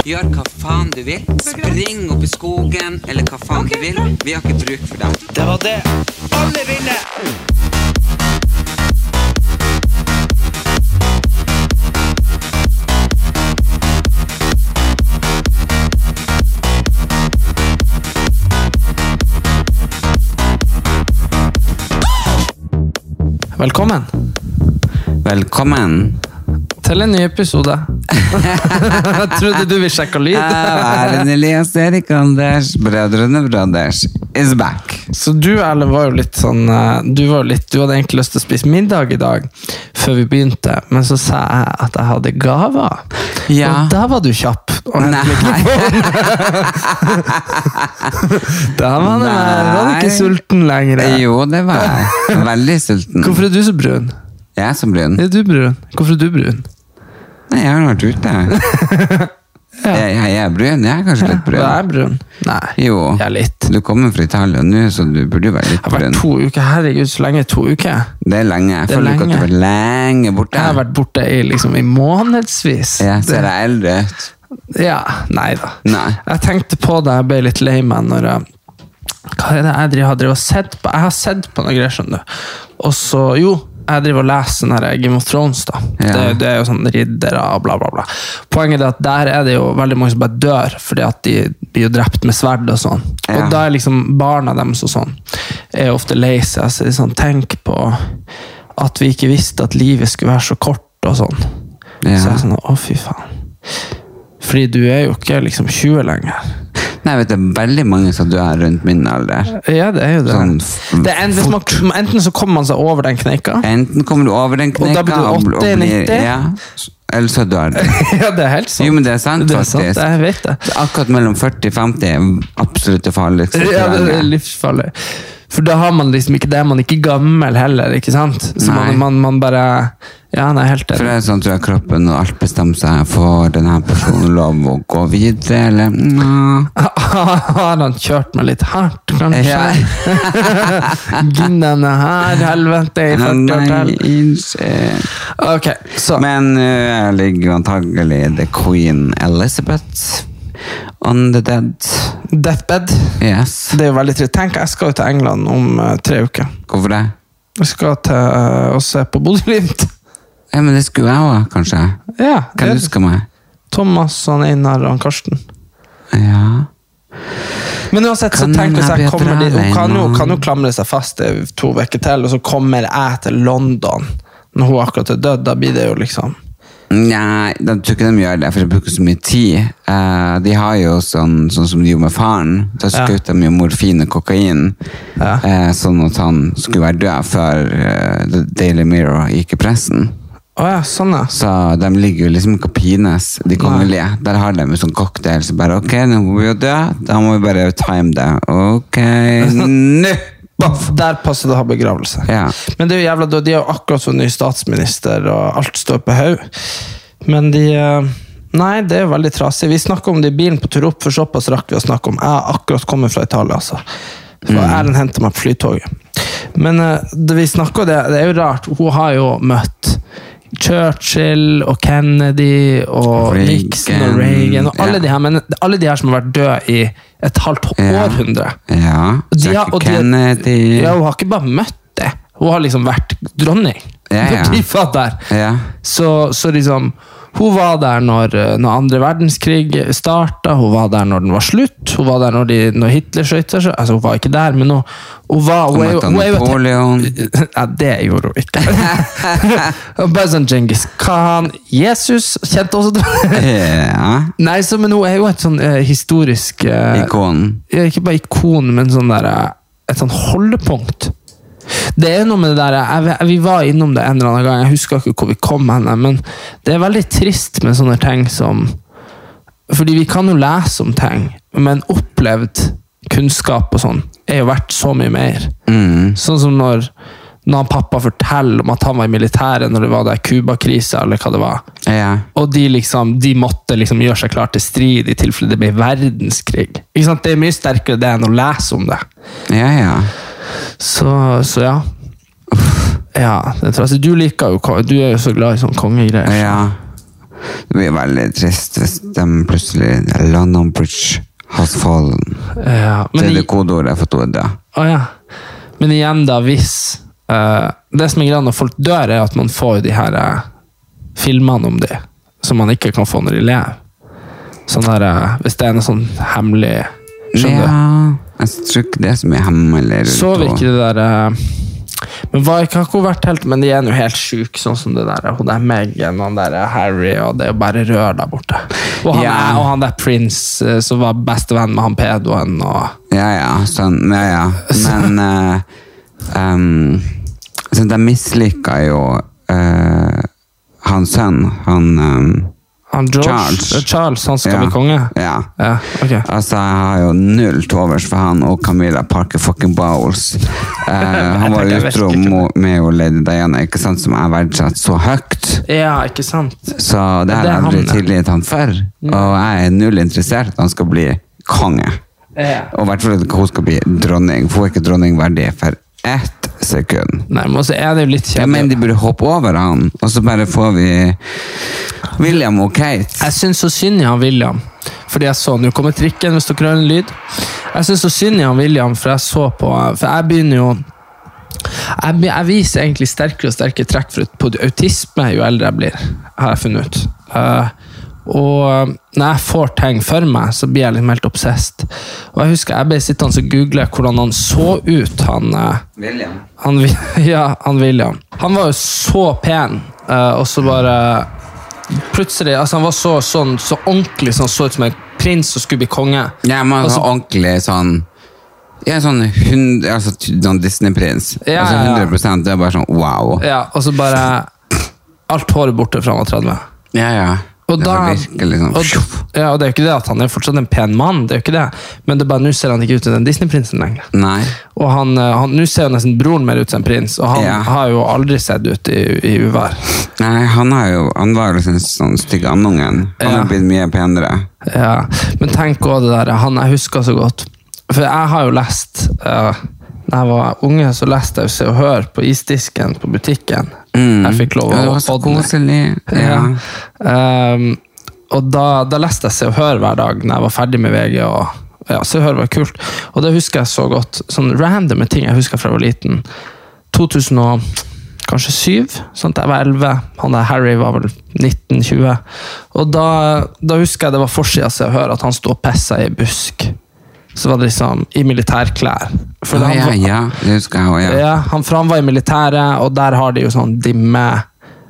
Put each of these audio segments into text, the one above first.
Gjør hva faen du vil. Spring opp i skogen, eller hva faen du vil. Vi har ikke bruk for deg. Det var det. Alle vinner! Velkommen Velkommen. til en ny episode. Jeg trodde du ville sjekke lyd. Erlend Elias Erik Anders, Brødrene Brothers, is back. Så du Erlend, var jo litt sånn eh, du, var litt, du hadde egentlig lyst til å spise middag i dag, før vi begynte, men så sa jeg at jeg hadde gaver. Ja. Og da var du kjapp. Nei. da var, det, var du ikke sulten lenger. Jo, det var jeg. Veldig sulten. Hvorfor er du så brun? Jeg er så brun. Er du brun? Hvorfor er du brun? Nei, jeg har vært ute. Jeg, jeg er brun. Jeg er kanskje litt brun. Du er brun. Nei, Jo. jeg er litt. Du kommer fra Italia nå, så du burde jo være litt brun. Jeg har vært to uker. Herregud, så lenge to uker. Det er lenge. Jeg er føler ikke at du har vært lenge borte. Jeg har vært borte i, liksom, i månedsvis. Jeg ser deg eldre ut. Ja, nei da. Nei. Jeg tenkte på det, jeg ble litt lei meg når jeg Hva er det jeg driver, har drevet og sett på? Jeg har sett på noe greier, skjønner du. Og så, jo, jeg driver og leser den her Game of Thrones, da. Ja. Det, det er jo sånn riddere og bla, bla, bla. Poenget er at der er det jo veldig mange som bare dør, fordi at de blir jo drept med sverd og sånn. Ja. Og da er liksom barna deres og sånn, er jo ofte lei seg. Så sånn, tenk på at vi ikke visste at livet skulle være så kort og sånn. Ja. Så jeg er sånn, å fy faen. Fordi du er jo ikke liksom 20 lenger. Nei, vet du, veldig mange som dør rundt min alder. Ja, det er jo det. Sånn det er en, hvis man, enten så kommer man seg over den kneika. Enten kommer du over den Og da blir du og, og 80, blir 90. Ja, eller så dør du. ja, det er helt sant. Jo, men det er sant, Det er sant, faktisk. jeg vet det. Akkurat mellom 40 og 50 er absolutt det farligste. Ja, det er livsfarlig. For da har man liksom ikke det, er man ikke gammel heller, ikke sant? Så man, man, man bare Ja, nei, helt For det er sånn tror jeg kroppen og alt bestemmer seg for denne personen lov å gå videre, eller Nja. Har han kjørt meg litt hardt, kanskje? Ja. Ginn her, helvete, i 40 år Nei, til. unnskyld. Ok, så Men uh, ligger antagelig antagelig The Queen Elizabeth on the dead. Deathbed. Yes. Det er jo veldig trist. Tenk, jeg skal jo til England om eh, tre uker. Hvorfor det? Jeg skal til eh, å se på Bodø-Glimt. Ja, men det skulle jeg òg, kanskje. Ja, Hvem husker meg? Thomas, han Einar og han Karsten. Ja. Men uansett, så Kan tenk hvis jeg jeg bli kommer dit Hun kan jo, kan jo klamre seg fast i to uker til, og så kommer jeg til London når hun akkurat er dødd. Da blir det jo liksom Nei, jeg tror ikke de gjør det, for de bruker så mye tid. Eh, de har jo sånn, sånn som de gjorde med faren. Da Ja. de jo morfin og kokain, Ja. eh, sånn at han skulle være død før eh, The Daily Mirror gikk i pressen. Oh ja, sånn, ja. Så de ligger jo liksom ikke og pines, de kongelige. Der har de jo sånn cocktail, så bare ok, nå må vi jo dø, da må vi bare time det. Ok, nå! Boff! Der passer det å ha begravelse. Ja. Men det er jo jævla død. De er jo akkurat som ny statsminister, og alt står på haug. Men de eh, Nei, det er jo veldig trasig. Vi snakka om det i bilen på tur opp, for såpass rakk vi å snakke om. Jeg har akkurat kommet fra Italia, altså. For Erlend henta meg på flytoget. Men eh, det vi snakker, det, det er jo rart. Hun har jo møtt Churchill og Kennedy og Reagan, Nixon og Reagan og alle ja. de her, men alle de her som har vært døde i et halvt Ja. århundre. Ja, Og de har- og de- Kennedy. Ja, hun har ikke bare møtt det. Hun har liksom vært dronning. Ja. Ja. Så, så liksom Hun var der når, eh, når andre verdenskrig starta, hun var der når den var slutt, hun var der når, de, når Hitler skjøt seg. Altså, hun var ikke der, men hun, hun var hun hun er et- Napoleon. Ja, det gjorde hun ikke. Bare sånn Djengis Khan. Jesus kjente også det. Nei, så, men hun er jo et sånn uh, historisk uh, Ikon. ikke bare ikon, men sånn der, uh, et sånn holdepunkt. Det er noe med det der, jeg, Vi var innom det en eller annen gang, jeg husker ikke hvor vi kom hen, men det er veldig trist med sånne ting som Fordi vi kan jo lese om ting, men opplevd kunnskap og sånn er jo verdt så mye mer. Sånn som når, når pappa forteller om at han var i militæret når det var der Cuba-krisa, eller hva det var. Ja. Og de, liksom, de måtte liksom gjøre seg klar til strid i tilfelle det ble verdenskrig. Ikke sant? Det er mye sterkere det enn å lese om det. Ja, ja. Så, så ja. Ja, jeg Du liker jo Du er jo så glad i sånne kongegreier. Ja. Det blir veldig trist hvis de plutselig London Bridge has fallen. Ja, Det er det kodeordet at hun er død. å ja. men igjen, da, hvis uh, Det som er greia når folk dør, er at man får de her uh, filmene om de, som man ikke kan få når de lever. Sånn der, uh, hvis det er noe sånn hemmelig Skjønner du? Ja, jeg tror ikke det er så mye hemmelig rundt Så virker det der eh, Men hva ikke har ikke hun vært helt Men de er jo helt sjuke, sånn som det der. Hun der Meghan og han der Harry, og det er jo bare rør der borte. Og han, Ja. og han der Prince, eh, som var bestevenn med han pedoen. Og, Ja, ja, sånn, ja, ja. Men uh, um, så de misliker jo uh, hans sønn, han um, han George, Charles. Charles, han skal ja, bli konge? Ja. Ja, Okay. Altså, jeg har jo null til overs for han og Camilla Parker fucking Bowles. Uh, han var utro med jo Lady Diana, ikke sant, som jeg verdsetter så høyt. Ja, ikke sant? Så det har jeg aldri tilgitt han for. Og jeg er null interessert at han skal bli konge. Ja. Og i hvert fall at hun skal bli dronning. For hun er ikke dronning verdig for ett sekund. Nei, men så er det jo litt Jeg kjedelig. mener de burde hoppe over han, og så bare får vi William og Kate. Jeg syns så synd i han William. Fordi jeg så Nå kommer trikken, hvis dere hører en lyd. Jeg syns så synd i han William, for jeg så på For jeg begynner jo jeg, jeg viser egentlig sterkere og sterkere trekk for, på autisme jo eldre jeg blir, har jeg funnet ut. Uh, og når jeg får ting for meg, så blir jeg litt helt obsessed. Og jeg husker jeg ble sittende og google hvordan han så ut, han eh, William. han, ja, han William. Han var jo så pen, uh, og så bare Plutselig altså Han var så, sånn, så ordentlig sånn, så ut som en prins som skulle bli konge. Ja, men Altså- ordentlig sånn Ja, sånn, hund, altså, sånn Disney-prins. Ja, altså ja, ja. 100 Det er bare sånn wow. Ja, Og så bare Alt håret borte fra han var 30. Ja, ja. Og da, sånn og, ja, og det er jo ikke det at han er fortsatt en pen mann, det er jo ikke det. men det er bare nå ser han ikke ut som den Disney-prinsen lenger. Nei. Og han, eh, han, Nå ser jo nesten broren mer ut som en prins, og han Ja. har jo aldri sett ut i, i uvær. Nei, han, har jo, han var jo liksom sånn stygg andungen. Han Ja. har blitt mye penere. Ja, men tenk også det der, han jeg husker så godt. For jeg har jo lest, uh, da jeg var unge, så leste jeg Se og Hør på isdisken på butikken. Jeg fikk lov å Ja, det var så podde. Ja. Um, og da, da leste jeg Se og Hør hver dag når jeg var ferdig med VG. og ja, Se og Hør var kult. Og det husker jeg så godt. Sånn randome ting jeg husker fra jeg var liten. 2000 og kanskje 7 sånn at jeg var 11. Han der Harry var vel 19-20. Og da, da husker jeg det var forsida Se og Hør at han sto og pissa i busk. Så var det liksom i militærklær. For Ja, han ja, ja, det husker jeg òg. Ja. ja, han, for han var i militæret, og der har de jo sånn dimme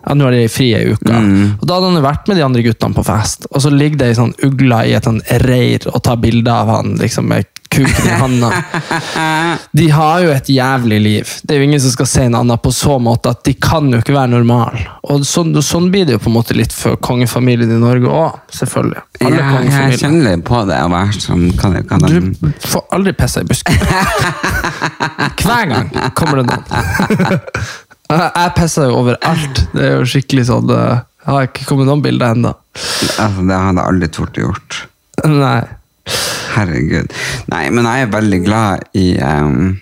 ja, Nå er de frie uka. Mm. Og Da hadde han jo vært med de andre guttene på fest, og så ligger det ei sånn ugle i et sånn reir og tar bilde av han liksom med kuken i handa. De har jo et jævlig liv. Det er jo ingen som skal si noe annet på så måte at de kan jo ikke være normale. Og sånn, sånn blir det jo på en måte litt for kongefamilien i Norge òg, selvfølgelig. Alle Ja, jeg kjenner litt på det å være som kan, kan Du får aldri pissa i busken. Hver gang kommer det noen. Jeg jeg pisser jo overalt. Det er jo skikkelig sånn eh, Jeg har ikke kommet noen bilder ennå. altså, Det hadde jeg aldri tort å gjort. Nei. Herregud. Nei, men jeg er veldig glad i um,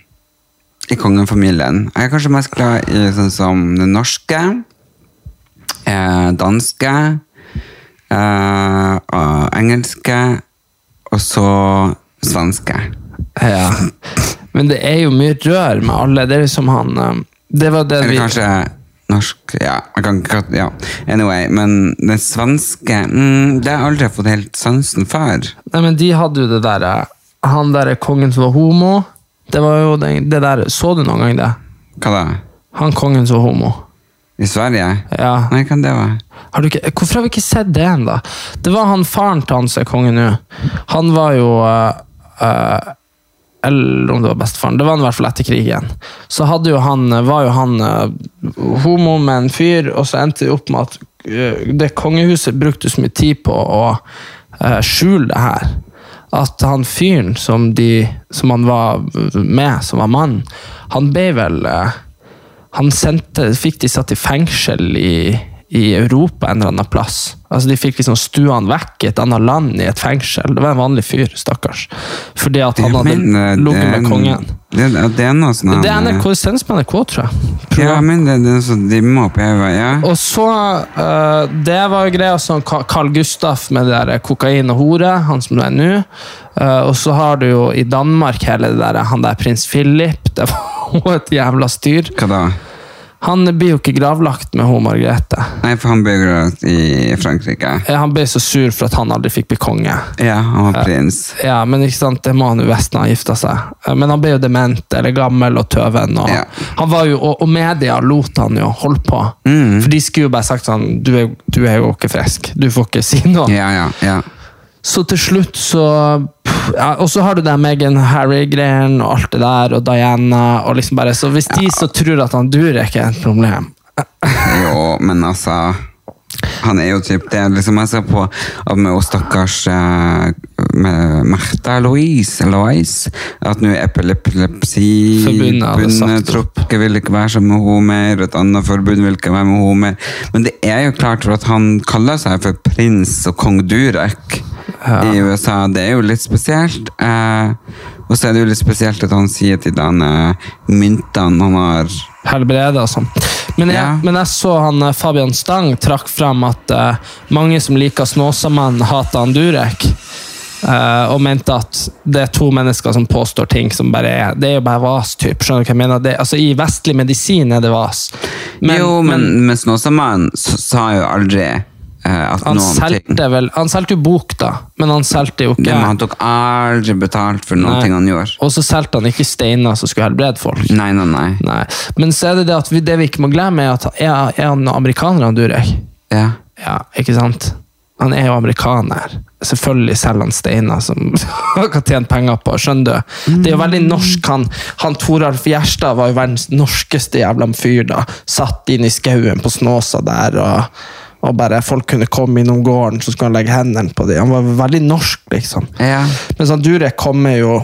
i kongefamilien. Jeg er kanskje mest glad i sånn som den norske, eh, danske, eh, og engelske, og så svenske. Ja. Men det er jo mye rør med alle. Det er liksom han eh, Det var det Eller vi kanskje norsk Ja, jeg kan ikke ja. Anyway, men den svenske mm, Det har jeg aldri fått helt sansen for. Nei, men de hadde jo det derre Han derre kongen som var homo. Det var jo det, det der Så du noen gang det? Hva da? Han kongen som var homo. I Sverige? Ja. Nei, hva det var? Har du ikke, hvorfor har vi ikke sett det ennå? Det var han faren til han som er konge nå. Han var jo uh, øh, Eller om det var bestefaren. Det var han i hvert fall etter krigen. Så jo han, var jo han uh, homo med en fyr, og så endte det opp med at uh, det kongehuset brukte så mye tid på å uh, skjule det her. At han fyren som, de, som han var med, som var mann, han ble vel Han sendte, fikk de satt i fengsel i, i Europa en eller annen plass. Altså De fikk liksom stua han vekk i et annet land, i et fengsel. Det var en vanlig fyr, stakkars. Fordi at han hadde eh, ligget med kongen. Det, det er noe sånn Det er NRK, sendes på NRK, tror jeg. Ja, men det, det er så dimma opp i hodet. Ja. Og så, uh, Det var jo greia sånn Carl Gustaf med det der kokain og hore, han som det er nå. Uh, og så har du jo i Danmark hele det der, han der prins Philip. Det var jo et jævla styr. Hva da? Han blir jo ikke gravlagt med hun Margrethe. Nei, for han ble gravlagt i Frankrike. Ja, Han ble så sur for at han aldri fikk bli konge. Ja, han var prins. Ja, men ikke sant, det må han jo når han gifta seg. Men han ble jo dement eller gammel og tøven. Og, Ja. han var jo, og, og media lot han jo holde på. Mm. For de skulle jo bare sagt sånn du er, du er jo ikke frisk. Du får ikke si noe. Ja, ja, ja. Så til slutt så ja, Og så har du det Meghan Harry-greien og alt det der, og Diana og liksom bare Så hvis de så tror at han Durek er et problem Jo, men altså Han er jo typ det. Liksom jeg ser på at med hun stakkars med Märtha Louise, Louise At nå Forbundet hadde sagt trukket vil ikke være sammen med henne mer, et annet forbund vil ikke være med henne mer. Men det er jo klart for at han kaller seg for prins og kong Durek i USA. Det er jo litt spesielt. Eh, og så er det jo litt spesielt at han sier til den myntene han har helbrede og sånn. Men, Ja. men jeg så han eh, Fabian Stang trakk fram at uh, mange som liker Snåsamannen, hater han Durek. Eh, og mente at det er to mennesker som påstår ting som bare er Det er jo bare vas, typ. Skjønner du hva jeg mener? Det, altså, I vestlig medisin er det vas. jo, men, men Snåsamannen sa jo aldri uh, at han noen ting vel Han solgte jo bok, da, men han solgte jo ikke men han tok aldri betalt for noen Nei. ting han gjorde. Og så solgte han ikke steiner som skulle helbrede folk. Nei, nei, nei. Nei. Men så er det det at vi, det vi ikke må glemme, er at er, er han amerikaner, han Durek? Ja. Ja, ikke sant? Han er jo amerikaner. Selvfølgelig selger han steiner som han kan tjene penger på. skjønner du? Det er jo veldig norsk. Han, han Toralf Gjerstad var jo verdens norskeste jævla fyr. da. Satt inn i skauen på Snåsa der, og, og bare folk kunne komme innom gården, så skulle han legge hendene på dem. Han var veldig norsk, liksom. Ja. Mens han Durek kommer jo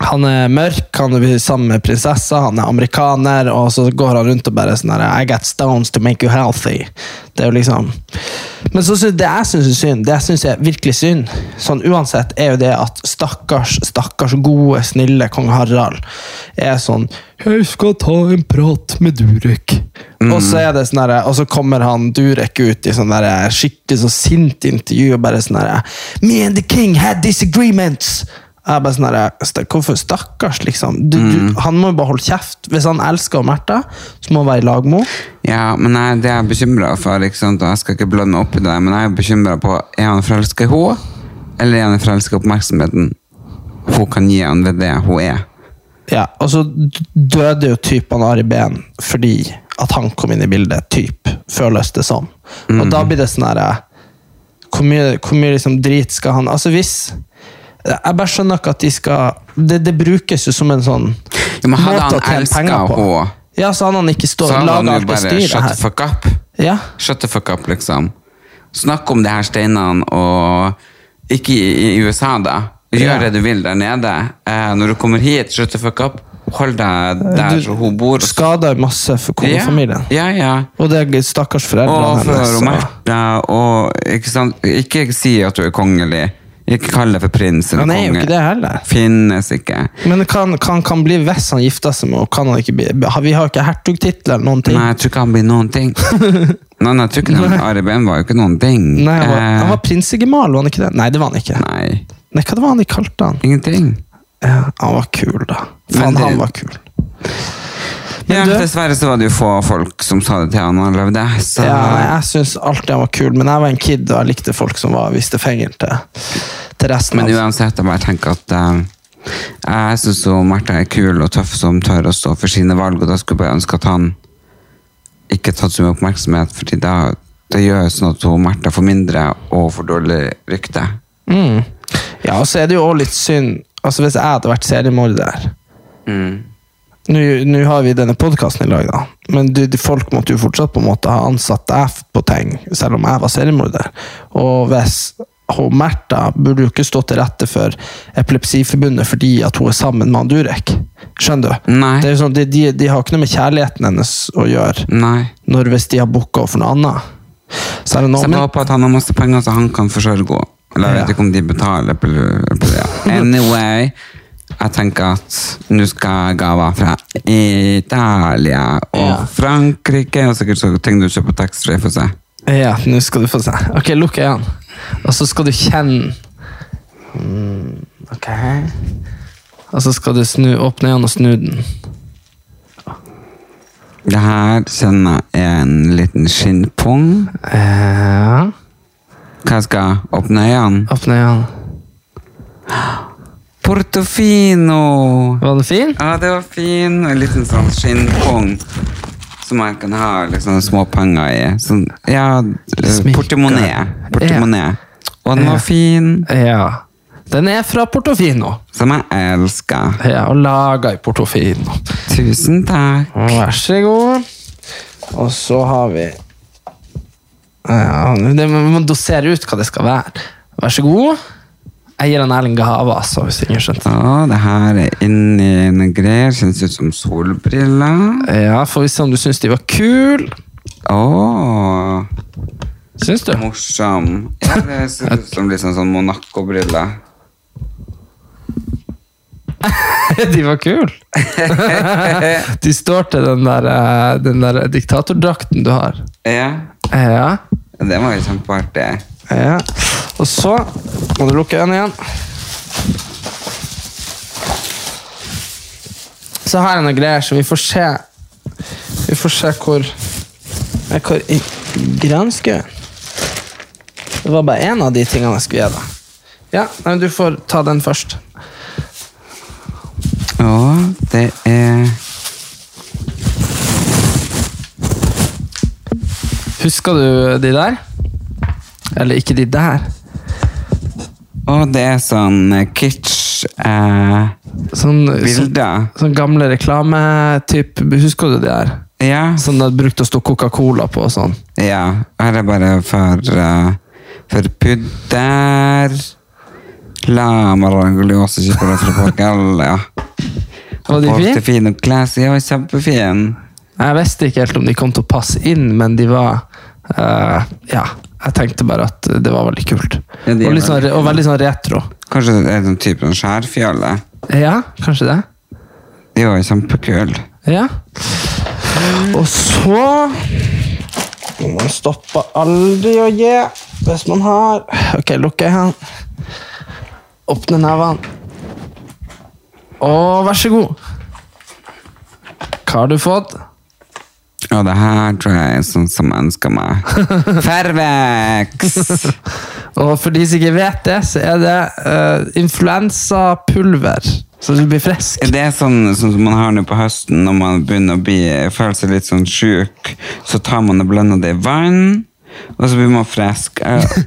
han er mørk, han er sammen med prinsessa, han er amerikaner, og så går han rundt og bare sånn her I got stones to make you healthy. Det er jo liksom Men så, synes- det jeg syns er synd, det jeg synes er virkelig synd, sånn uansett, er jo det at stakkars, stakkars gode, snille kong Harald er sånn Jeg skal ta en prat med Durek. Og så er det sånn og så kommer han Durek ut i sånn der skikkelig så sint intervju og bare sånn herre Me and the king had disagreements! Jeg er bare sånn her, Hvorfor stakkars, liksom? Du, du, han må jo bare holde kjeft. Hvis han elsker Märtha, så må han være i lag med henne. ja, men jeg, det er jeg bekymra for, ikke sant? og jeg skal ikke blande meg opp i det, men jeg er bekymra på er han forelska i henne, eller er han forelska i oppmerksomheten hun kan gi han ved det hun er. Ja, og så døde jo typen Ari Behn fordi at han kom inn i bildet, typ, føles det som. Og da blir det sånn herre Hvor mye, hvor mye liksom drit skal han Altså, hvis Jeg bare skjønner ikke at de skal Det, det brukes jo som en sånn Ja, men hadde han elska henne, Ja, så hadde han ikke så stått hadde han jo bare shut the fuck up. Ja, Shut the fuck up, liksom. Snakk om de her steinene, og ikke i, i USA, da. Gjør Ja. det du vil der nede. Eh, når du kommer hit, shut the fuck up. Hold deg der Du hun bor. Skader masse for kongefamilien. Ja, ja. ja. Og det stakkars Og for hennes. og- Märtha, og ikke, sant? ikke si at du er kongelig. Ikke kall det for prins eller Han er jo ikke det heller. Finnes ikke. Men kan, kan, kan bli hvis han gifter seg med henne. Vi har jo ikke hertugtittel eller noen ting. Nei, jeg tror ikke han blir noen ting. Nei, nei, jeg tror ikke. Ari Behn var jo ikke noen ting. Nei, han, var, Eh, han var prinsegemal, var han ikke det? Nei, det var han ikke. Nei, Nei, Hva det var han de kalte han? ingenting. Ja, han var kul, da. Faen, han var kul. Men Ja, du- dessverre så var det jo få folk som sa det til han han levde. Så Ja, jeg syns alltid han var kul, men jeg var en kid og jeg likte folk som var, viste fingeren til, til resten. Men uansett, jeg bare tenker at uh, jeg syns Märtha er kul og tøff som tør å stå for sine valg, og da skulle jeg bare ønske at han ikke tatt så mye oppmerksomhet, fordi da det gjør sånn at hun Märtha får mindre og får dårlig rykte. Mm. Ja, og så er det jo også litt synd Altså Hvis jeg hadde vært seriemorder Nå nå har vi denne podkasten i lag, da. Men du, folk måtte jo fortsatt på en måte ha ansatt deg på ting, selv om jeg var seriemorder. Og hvis hun Märtha burde jo ikke stå til rette for Epilepsiforbundet fordi at hun er sammen med han Durek. Skjønner du? Sånn, de, de, de har ikke noe med kjærligheten hennes å gjøre Nei. når hvis de har booka henne for noe annet. Så er det Så noe, jeg men, håper at han har masse penger så han kan forsørge henne. Eller jeg vet ikke om de betaler. Anyway, jeg tenker at nå skal gaver fra Italia og Ja. Frankrike, og sikkert så ting du kjøper på taxfree få se. ja, nå skal du få se. Ok, lukk øynene. Og så skal du kjenne mm, Ok. Og så skal du snu, åpne øynene og snu den. Det her kjenner jeg er en liten skinnpung. Ja. Hva jeg skal åpne øynene? Åpne øynene. Portofino! Var den fin? Ja, det var fin. En liten sånn skinnpung som man kan ha liksom, små penger i. Sånn, ja, portemonee. Portemonee. Ja. Og den var fin. Ja. Den er fra Portofino. Som jeg elsker. Ja, og laga i Portofino. Tusen takk. Vær så god. Og så har vi ja, det, Vi må dosere ut hva det skal være. Vær så god. Jeg gir han Erling gave, altså, hvis ingen skjønte. Ja, det her er inni noen greier. Kjennes ut som solbriller. Ja, Får vi se om du syns de var kule. Oh. Syns du? morsom. Ja, det ser ut som litt sånn, sånn Monaco-briller. De var kule! De står til den der, eh, den der diktatordrakten du har. Ja, Ja. det var jo kjempeartig. ja. Og så må du lukke øynene igjen. Så her er noen greier, så vi får se Vi får se hvor Hvor i granskauen Det var bare én av de tingene jeg skulle gi deg. Ja, nei, du får ta den først. Ja, det er Husker du de der? Eller ikke de der. Å, det er sånn eh, kitsch eh, Sånn, sånn, bilder. sånn gamle reklame-typ. Husker du de der? Ja, Sånn det brukte å stå Coca-Cola på og sånn. ja. Her er bare for, uh, for pudder. La Marangoliosa chocolate fra ja. Var de fine? Portofino Classy, ja, kjempefin. Jeg visste ikke helt om de kom til å passe inn, men de var uh, Ja. Jeg tenkte bare at det var veldig kult. Ja, og, litt sånn, og veldig sånn retro. Kanskje det er den type skjærfjelle? Ja, kanskje det. De var jo kjempekule. Ja. Og så Man stopper aldri å gi hvis man har Ok, lukk øynene. Åpne nevene. Og vær så god. Hva har du fått? Og det her tror jeg er sånn som ønsker meg. Fervex! Og for de som ikke vet det, så er det uh, influensapulver. Så du blir frisk. Det er sånn, sånn som man har nå på høsten når man begynner å bli, føle seg litt sånn sjuk. Så tar man og blender det i vann, og så blir man frisk. Jeg,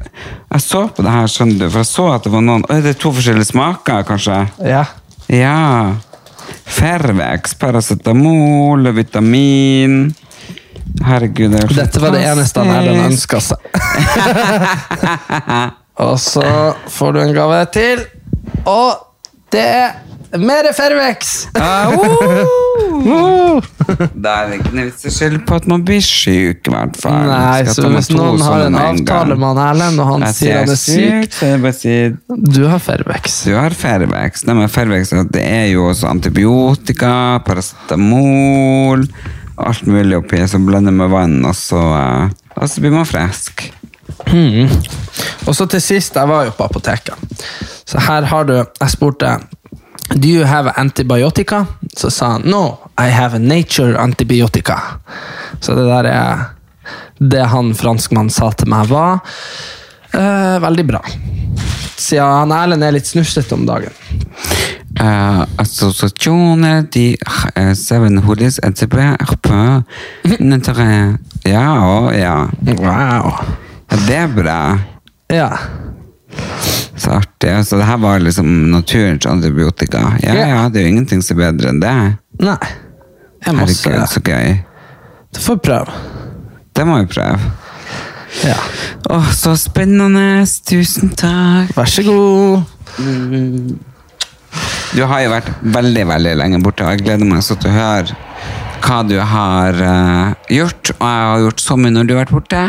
jeg så på det her, skjønner du, for jeg så at det var noen Oi, det er to forskjellige smaker, kanskje? Ja. Ja. Fervex, paracetamol og vitamin. Herregud, det er jo Dette var det eneste han Erlend fantastisk. ønska seg. Og så får du en gave til, og det er mer Fervex! Ah, uh! Det er ikke noe vits i å skylde på at man blir syk, i hvert fall. Nei, så hvis noen har en avtale med han Erlend, og han sier han er syk det si Du har Fervex. du har Fervex. Nei, men Fervex det er jo også antibiotika, paracetamol, alt mulig oppi så blender med vann, og så, eh, og så blir man frisk. Og så til sist, jeg var jo på apoteket. Så her har du Jeg spurte Do you have antibiotica? Så sa han no, I have nature antibiotica. Så det der er Det han franskmannen sa til meg, var eh, veldig bra. Siden han Erlend er litt snufsete om dagen. Uh, associasjoner de uh, seven holis etterpå Ja, å, ja. Wow. Ja, det er bra. Ja. Så artig. Så det her var liksom naturens antibiotika. Ja, Ja. ja, det er jo ingenting som er bedre enn det. Nei. Jeg må Herregud, så gøy. Du får prøve. Det må vi prøve. Ja. Åh, så spennende. Tusen takk. Vær så god. Du har jo vært veldig, veldig lenge borte, og jeg gleder meg så til å høre hva du har uh, gjort. Og jeg har gjort så mye når du har vært borte.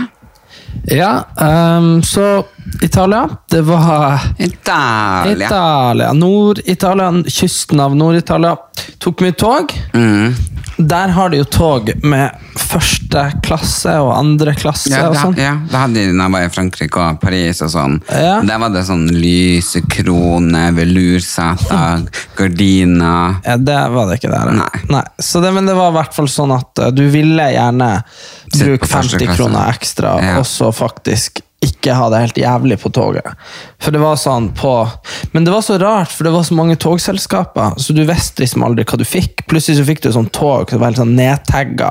Ja, um, så Italia, det var Italia. Italia. Nord-Italia, kysten av Nord-Italia. Tok mye tog. Mm. Der har de jo tog med første klasse og andre klasse Ja, og sånn. ja, det hadde de da jeg var i Frankrike og Paris og sånn. Ja. Der var det sånn lysekrone, velurseter, gardiner. Ja, det var det ikke der. Nei. Så det, men det var i hvert fall sånn at eh, du ville gjerne bruke 50 kroner ekstra, Ja. og så faktisk ikke ha det helt jævlig på toget. For det var sånn på Men det var så rart, for det var så mange togselskaper, så du visste liksom aldri hva du fikk. Plutselig så fikk du sånn tog som var helt sånn nedtagga,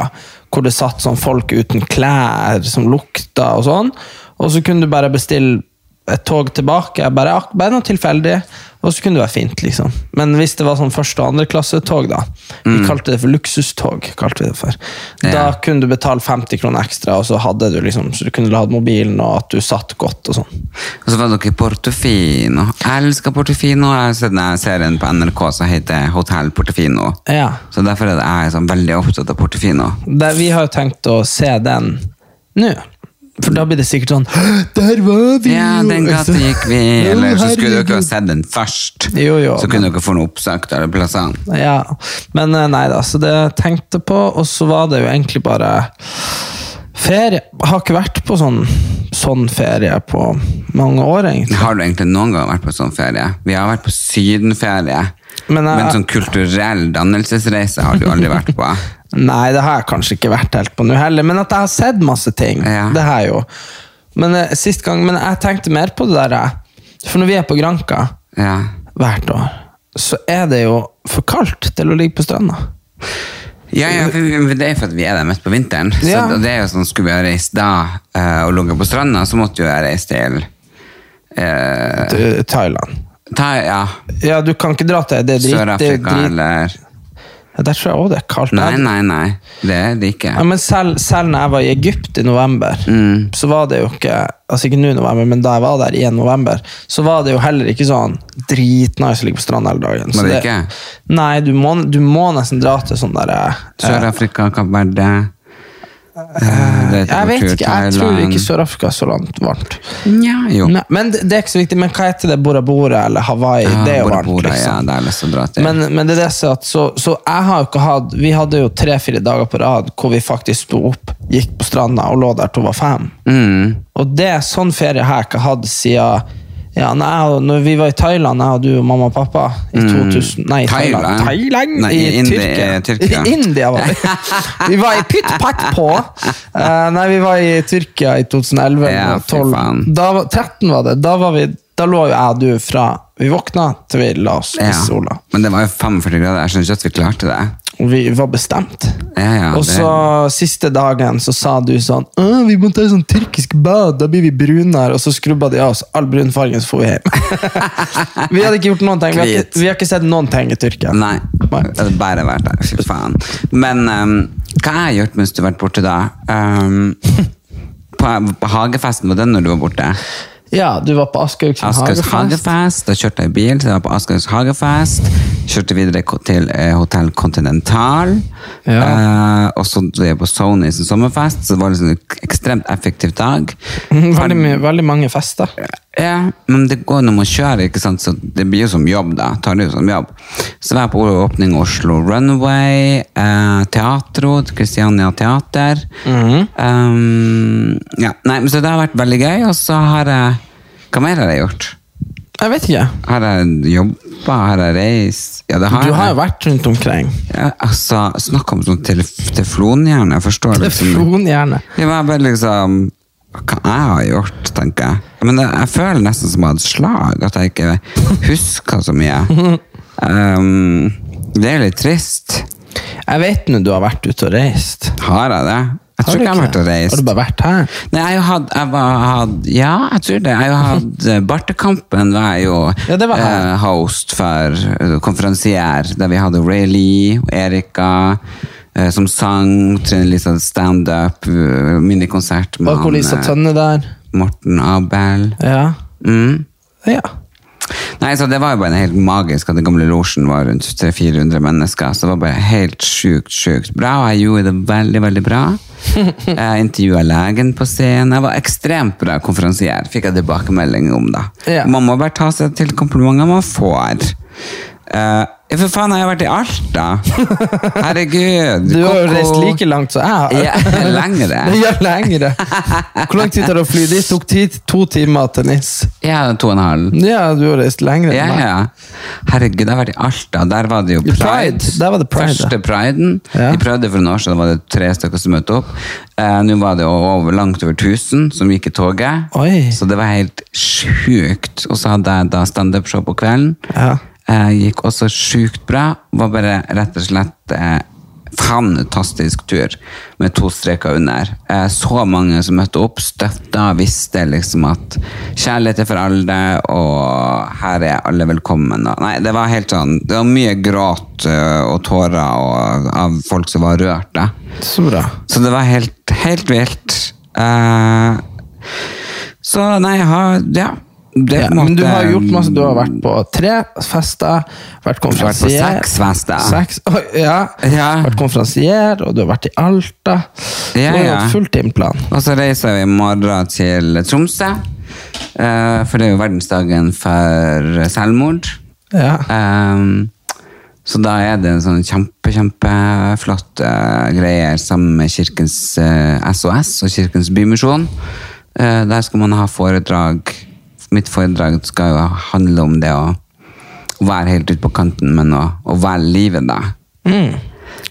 hvor det satt sånn folk uten klær som lukta og sånn. Og så kunne du bare bestille et tog tilbake, bare, bare noe tilfeldig, og så kunne det være fint, liksom. Men hvis det var sånn første- og andreklassetog, da, vi kalte det for luksustog, kalte vi det for, da kunne du betale 50 kroner ekstra, og så hadde du liksom, så du kunne lade mobilen, og at du satt godt og sånn. Og så var dere i Portofino. Jeg elsker Portofino. Jeg har sett den serien på NRK som heter Hotell Portofino. Ja, Så derfor er jeg sånn veldig opptatt av Portofino. det, vi har jo tenkt å se den nå. For da blir det sikkert sånn Der var vi! Ja, den gata gikk vi, eller så skulle dere ha sett den først. Jo, jo, så kunne dere få noe oppsøkt alle plassene. Ja, men eh, nei da, så det jeg tenkte på, og så var det jo egentlig bare ferie. Har ikke vært på sånn, sånn ferie på mange år, egentlig. Har du egentlig noen gang vært på sånn ferie? Vi har vært på sydenferie. Men, Men, eh, sånn kulturell dannelsesreise har du aldri vært på. Nei, det har jeg kanskje ikke vært helt på nå heller, men at jeg har sett masse ting, Ja. det har jeg jo. Men eh, sist gang, men jeg tenkte mer på det der, for når vi er på Granka Ja. hvert år, så er det jo for kaldt til å ligge på stranda. Ja, ja, for det er for at vi er der midt på vinteren. Ja. Så det er jo sånn, Skulle vi ha reist da eh, og ligget på stranda, så måtte jo jeg reist til uh, Thailand. ta, ja, Ja, du kan ikke dra til det er drit, det Sør-Afrika drit, eller Der tror jeg òg det er kaldt. Nei, nei, nei. Det er det ikke. Ja, men selv, selv når jeg var i Egypt i november, Mm. så var det jo ikke Altså ikke nå i november, men da jeg var der i november, så var det jo heller ikke sånn dritnice å ligge på stranda hele dagen. Var det ikke? Nei, du må, du må nesten dra til sånn derre Sør-Afrika, Kapp Verde eh, det er Jeg vet ikke, jeg tror ikke Sør-Afrika er så langt varmt. Ja, jo. Nei, men det, det er ikke så viktig. Men hva heter det? Bora Bora eller Hawaii? Ja, det er jo Bora varmt, Bora, liksom. Ja, dra til. Men, men det er det er at så, så jeg har jo ikke hatt Vi hadde jo tre-fire dager på rad hvor vi faktisk sto opp, gikk på stranda og lå der til hun var fem. mm. Og det er sånn ferie har jeg ikke hatt siden ja, når, når vi var i Thailand, jeg og du og mamma og pappa, i 2000 Nei, Thailand. Mm. Thailand? Nei, I, Indi- Tyrkia. Tyrkia. I India var vi. vi var i pytt patt på. Uh, nei, vi var i Tyrkia i 2011 Ja, og 12. faen. Da, 13 var det. Da, var vi, da lå jo jeg og du fra vi våkna til vi la oss i ja. sola. Men det var jo 45 grader. Jeg skjønner ikke at vi klarte det. Vi var bestemt. Ja, ja, og det- så siste dagen så sa du sånn «Åh, Vi må ta sånn tyrkisk bad, da blir vi brunere. Og så skrubba de av oss all brunfargen, så får vi hjem. vi hadde ikke gjort noen ting. Vi har ikke, vi har ikke sett noen ting i Tyrkia. Nei, bare vært der. Fy faen. Men um, hva har jeg gjort mens du har vært borte da? Um, på, på hagefesten, var den når du var borte? Ja, du var på Aschehougs hagefest. hagefest. Da kjørte jeg bil, så jeg var på Aschehougs hagefest. Kjørte videre til eh, Hotell Continental. Ja. Eh, og så var jeg på Sony sin sommerfest, så det var liksom en ekstremt effektiv dag. Veldig, mye- veldig mange fester. Ja, men det går når man kjører, ikke sant? så det blir jo som jobb da. Tar det jo som jobb. Så var jeg på åpning Oslo Runway, eh, Teatro, Christiania Teater. um, ja, nei, men så det har vært veldig gøy, og så har jeg Hva mer har jeg gjort? Jeg vet ikke. Har jeg jobba? Har jeg reist? Ja, det har Du har jo vært rundt omkring. Ja, altså, Snakk om sånn telef teflonhjerne. Jeg forstår liksom Teflonhjerne? Det var bare liksom Hva jeg har gjort, tenker jeg. Men jeg, jeg føler nesten som jeg hadde slag, at jeg ikke husker så mye. Um, det er litt trist. Jeg vet nå du har vært ute og reist. Har jeg det? Jeg tror ikke jeg har vært og reist. Har du bare vært her? Nei, jeg jo hatt, jeg var, hatt Ja, jeg tror det. Jeg jo hatt eh, Bartekampen var jeg jo Ja, det var eh, host for, uh, konferansier, der vi hadde Ray Lee, Erika, eh, som sang. Trine Lisa standup, eh, minikonsert med Var Lisa Tønne der? Morten Abel. Ja. Mm. ja. Nei, så Det var jo bare helt magisk at den gamle losjen var rundt 300-400 mennesker. Så det var bare helt sjukt, sjukt bra, og jeg gjorde det veldig, veldig bra. Jeg intervjua legen på scenen. Jeg var ekstremt bra konferansier, fikk jeg tilbakemelding om. da. Ja. Man må bare ta seg til komplimenter man får. Eh, ja, for faen, jeg har vært i Alta! Herregud. Du har jo reist like langt som jeg har. Ja, lengre. Ja, lengre. Hvor lang tid tar det å fly dit? Tok tid, to timer til NIS. Ja, to og en halv. Ja, du har reist lengre Ja, enn meg. ja. Herregud, jeg har vært i Alta. Der var det jo Pride. pride. Der var det pride, Første priden. Ja. De prøvde for noen år siden, da var det tre stykker som møtte opp. Eh, Nå var det over, langt over 1000 som gikk i toget. Oi. Så det var helt sjukt. Og så hadde jeg da standup-show på kvelden. Ja. Eh, gikk også sjukt bra. Var bare rett og slett eh, fantastisk tur med to streker under. Eh, så mange som møtte opp, støtta, visste liksom at kjærlighet er for alle, og her er alle velkommen. Nei, det var helt sånn Det var mye gråt og tårer og, av folk som var rørt. Da. Så bra. Så det var helt, helt vilt. Eh, så nei, Ja. Ja, på men du har gjort masse. Du har vært på tre fester, vært konferansier seks fester. Seks, oh, ja. Ja. Vært konferansier, og du har vært i Alta. Ja, du har ja. hatt full timeplan. Og så reiser vi i morgen til Tromsø. eh, for det er jo verdensdagen for selvmord. Ja. Um, så da er det en sånn kjempe, kjempeflott uh, greier sammen med Kirkens uh, SOS og Kirkens Bymisjon. Uh, der skal man ha foredrag. Mitt foredrag skal jo handle om det å være helt ute på kanten, men å, å være livet, da.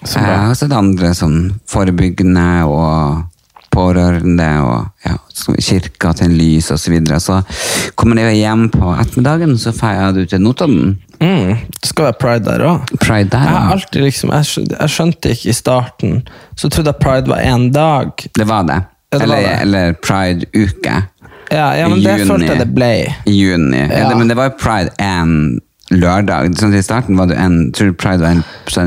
Så bra. Eh, og så det andre sånn forebyggende og pårørende og ja, så kirka til en lys og så videre. Så kommer jeg hjem på ettermiddagen, så drar jeg ut til Notodden. Mm. Det skal være pride der òg. Jeg, alltid liksom, jeg, skjønte, jeg skjønte ikke i starten, så trodde jeg pride var én dag. Det var det. Ja, det eller, eller Pride-uke. Ja, ja men I det juni. følte jeg det ble. I juni. Ja. Det, men det var jo Pride en lørdag. Sånn, I starten var det en, tror du Pride var en,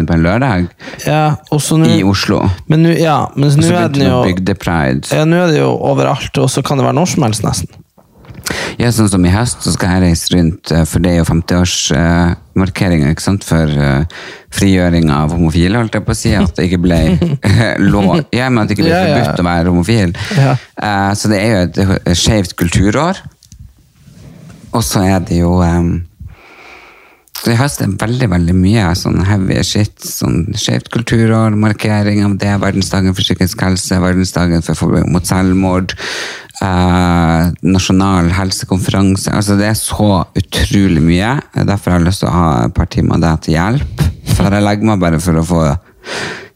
på en lørdag Ja, så i Oslo. Men nå ja, er den det jo Bygde-pride. ja, nå er det jo overalt, og så kan det være når som helst, nesten. Ja, sånn som i høst, så skal jeg reise rundt, eh, for det er jo 50-årsmarkeringa ikke sant, for uh, frigjøring av homofile, holdt jeg på å si. At det ikke ble eh, lov Ja, men at det ikke ble forbudt å være homofil. Ja. Eh, så det er jo et, skeivt kulturår. Og så er det jo um, så I høst er veldig veldig mye sånn heavy shit. sånn Skjevt kulturår, markering av det, verdensdagen for psykisk helse, verdensdagen for forbud mot selvmord, eh, nasjonal helsekonferanse. altså Det er så utrolig mye. Derfor har jeg lyst til å ha et par timer av deg til hjelp. For jeg legger meg bare for å få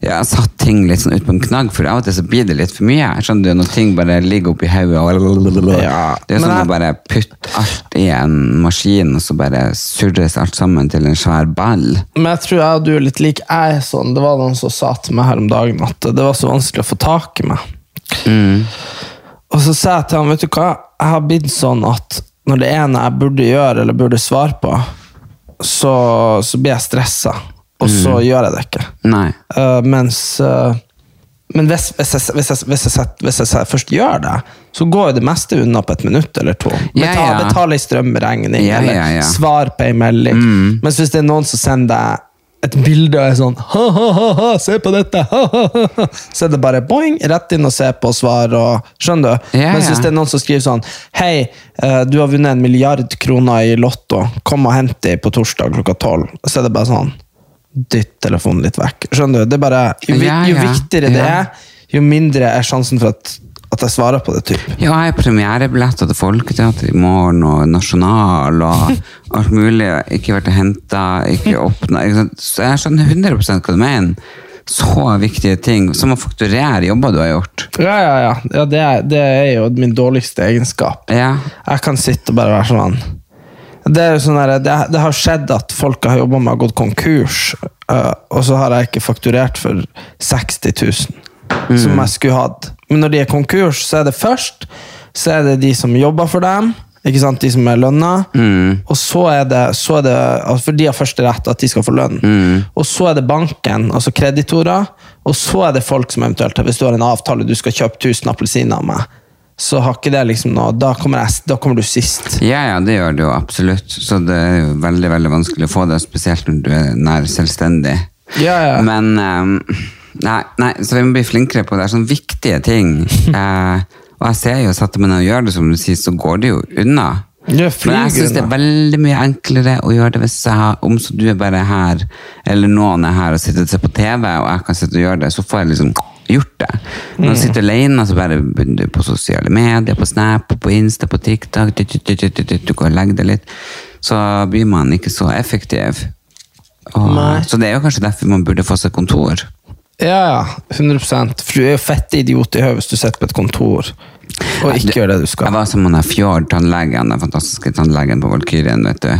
ja, satt ting litt sånn ut på en knagg, for av og til så blir det litt for mye. Skjønner du, Når ting bare ligger oppi hodet og Ja, Det er sånn jeg- å bare putte alt i en maskin, og så bare surres alt sammen til en svær ball. Men jeg tror jeg og du er litt lik. Jeg er sånn, Det var noen som sa til meg her om dagen at det var så vanskelig å få tak i meg. Og så sa jeg til ham, vet du hva, jeg har blitt sånn at når det er noe jeg burde gjøre eller burde svare på, så, så blir jeg stressa, og så gjør jeg det ikke. Eh, mens uh, Men hvis, hvis, jeg, hvis, jeg, hvis, jeg, hvis jeg først gjør det, så går jo det meste unna på et minutt eller to. Betal, ja. Betale ei strømregning, Ja, eller ja, ja. svar på ei melding. Mens hvis det er noen som sender deg et bilde og er sånn ha, ha, ha, ha, se på dette, ha, ha, ha, ha, så er det bare boing, rett inn og se på og svar. Og, skjønner du? Yeah, Mens hvis det er noen som skriver sånn Hei, eh, du har vunnet en milliard kroner i Lotto, kom og hent dem på torsdag klokka tolv. Så er det bare sånn Dytt telefonen litt vekk. Skjønner du? Det er bare, jo, vi- Ja, jo ja, viktigere det ja. er, jo mindre er sjansen for at, at jeg svarer på det. typ. Ja, jeg har premierebilletter til Folketeatret i morgen, og Nasjonal, og alt mulig. Ikke vært og henta, ikke åpna. Så jeg skjønner 100 hva du mener. Så viktige ting. Som å fakturere jobber du har gjort. Ja, ja, ja. ja det, er, det er jo min dårligste egenskap. Ja. Jeg kan sitte og bare være sånn Det, sånn der, det, det har skjedd at folk har jobba med har gått konkurs, uh, og så har jeg ikke fakturert for 60 000, som jeg skulle hatt. Men når de er konkurs, så er det først så er det de som jobber for dem, ikke sant? de som er lønna, og så er det, så er det altså For de har første rett at de skal få lønn. Og så er det banken, altså kreditorer, Og så er det folk som eventuelt Hvis du har en avtale, du skal kjøpe 1000 appelsiner av meg, så har ikke det liksom noe Da kommer, jeg, da kommer du sist. Ja, ja, det gjør det jo absolutt. Så det er jo veldig veldig vanskelig å få det, spesielt når du er nær selvstendig. Ja, ja. Men um, nei, nei, så vi må bli flinkere på det. Det er sånne viktige ting. uh, og jeg ser jo, meg ned og gjør det, som du sier, så går det jo unna. Det Men jeg syns det er veldig mye enklere å gjøre det hvis jeg har, om så du er bare her, eller noen er her og sitter og ser på TV, og jeg kan sitte og gjøre det, så får jeg liksom gjort det. Når du sitter alene, så bare på sosiale medier, på Snap, på Insta, på TikTok, du, går og legger det litt, så blir man ikke så effektiv. Og, så det er jo kanskje derfor man burde få seg kontor. Ja, ja. 100 For du er jo fette idiot i hodet hvis du sitter på et kontor og ikke gjør det du skal. Jeg var som han der Fjord, tannlegen, den fantastiske tannlegen på Valkyrien, vet du.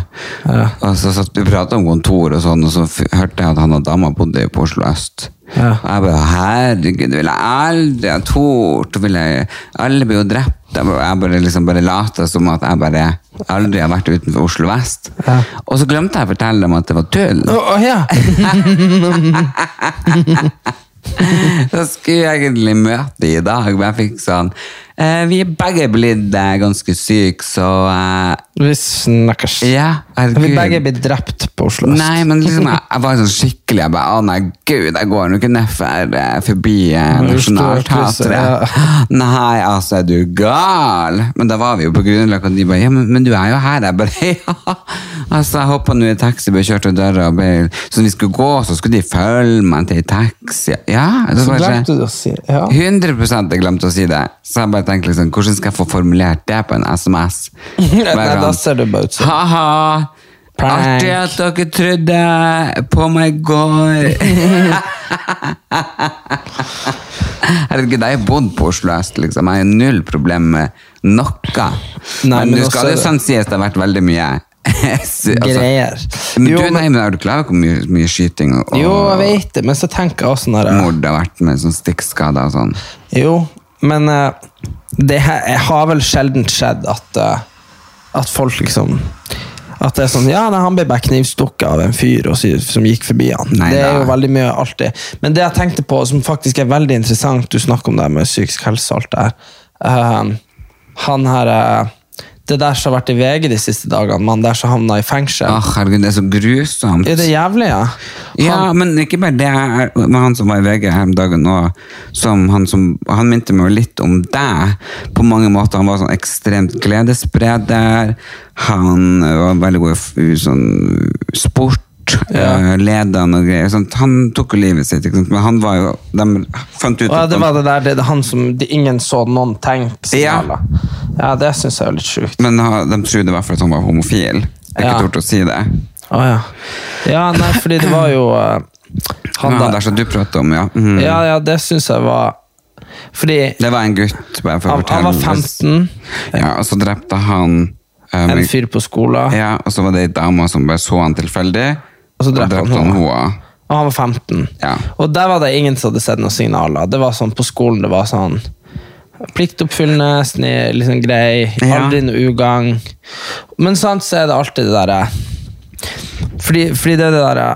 Og så satt vi pratet om kontor og sånn, og så hørte jeg at han og dama bodde på Oslo Øst. Ja. Og jeg bare, herregud, det ville jeg aldri ha tort, alle blir jo drept. Jeg bare, liksom bare latet som at jeg bare aldri har vært utenfor Oslo Vest. Ja. Og så glemte jeg å fortelle dem at det var tull. Oh, oh, ja! Så skulle jeg egentlig møte i dag, men jeg fikk sånn Vi er begge blitt eh, ganske syke, så eh, Vi snakkes. Ja, herregud. Vi begge blitt drept på Oslo øst. Nei, men liksom, jeg, jeg var sånn skikkelig Jeg bare, å nei, gud, jeg går nok nedfor eh, forbi eh, Nationaltheatret. Nei, altså, er du gal? Men da var vi jo på Grünerløkka, og de bare, ja, men, men du er jo her. Jeg bare, ja. Altså, jeg hoppet nå i taxi, ble kjørt til døra, og ble, så vi skulle gå, så skulle de følge meg til taxi. Ja, det Så ikke... glemte du å si ja. 100 jeg glemte å si det. Så jeg bare tenkte liksom, hvordan skal jeg få formulert det på en SMS? Nei, da ser du bare ut som Ha-ha! Artig at dere trodde på meg i går. Herregud, jeg har bodd på Oslo øst, liksom. Jeg har null problem med noe. Nei, men nå skal jo det- sant sies det har vært veldig mye altså, greier. Men du, nei, men er du klar over hvor mye, mye skyting og, Jo, jeg vet det, men så tenker jeg også når jeg mord har vært med sånn stikkskader og sånn? Jo, men eh, det har vel sjelden skjedd at, eh, at folk liksom At det er sånn Ja, nei, han ble bare knivstukket av en fyr og, som gikk forbi han. Nei, det er jo veldig mye alltid. Men det jeg tenkte på, som faktisk er veldig interessant, du snakker om det med psykisk helse og alt det her. Uh, han her eh, Det der som har vært i VG de siste dagene, mannen der som havna i fengsel. Åh, herregud, det er så grusomt. Er det jævlig, ja? Ja, men ikke bare det. Men han som var i VG her om dagen som han, som, han minte meg litt om deg på mange måter. Han var sånn ekstremt gledesspreder. Han var veldig god i sånn sport. Ja. eh, Lederen og greier. Sånn, han tok jo livet sitt, sant? men han var jo De fant ut Ja, det var det der, det er han som de, ingen så noen tegn Ja. Ja, det syns jeg er litt sjukt. Men ha- de trodde i hvert fall at han var homofil. Jeg Ja. ikke tort å si det. Oh, ja. Ja, nei, fordi det var jo uh, Han, Han han der som du prater om, ja. Mm. Ja, ja, det syns jeg var Fordi Det var en gutt, bare for å han, han var 15, Ja, og så drepte han um, en fyr på skolen, Ja, og så var det ei dame som bare så han tilfeldig. og så drepte han henne. henne. Og han var 15. Ja. Og der var det ingen som hadde sett noen signaler. Det var sånn på skolen, det var sånn pliktoppfyllende, snill, liksom grei, aldri noe ugagn. Men sant, så er det alltid det derre fordi, fordi det er det derre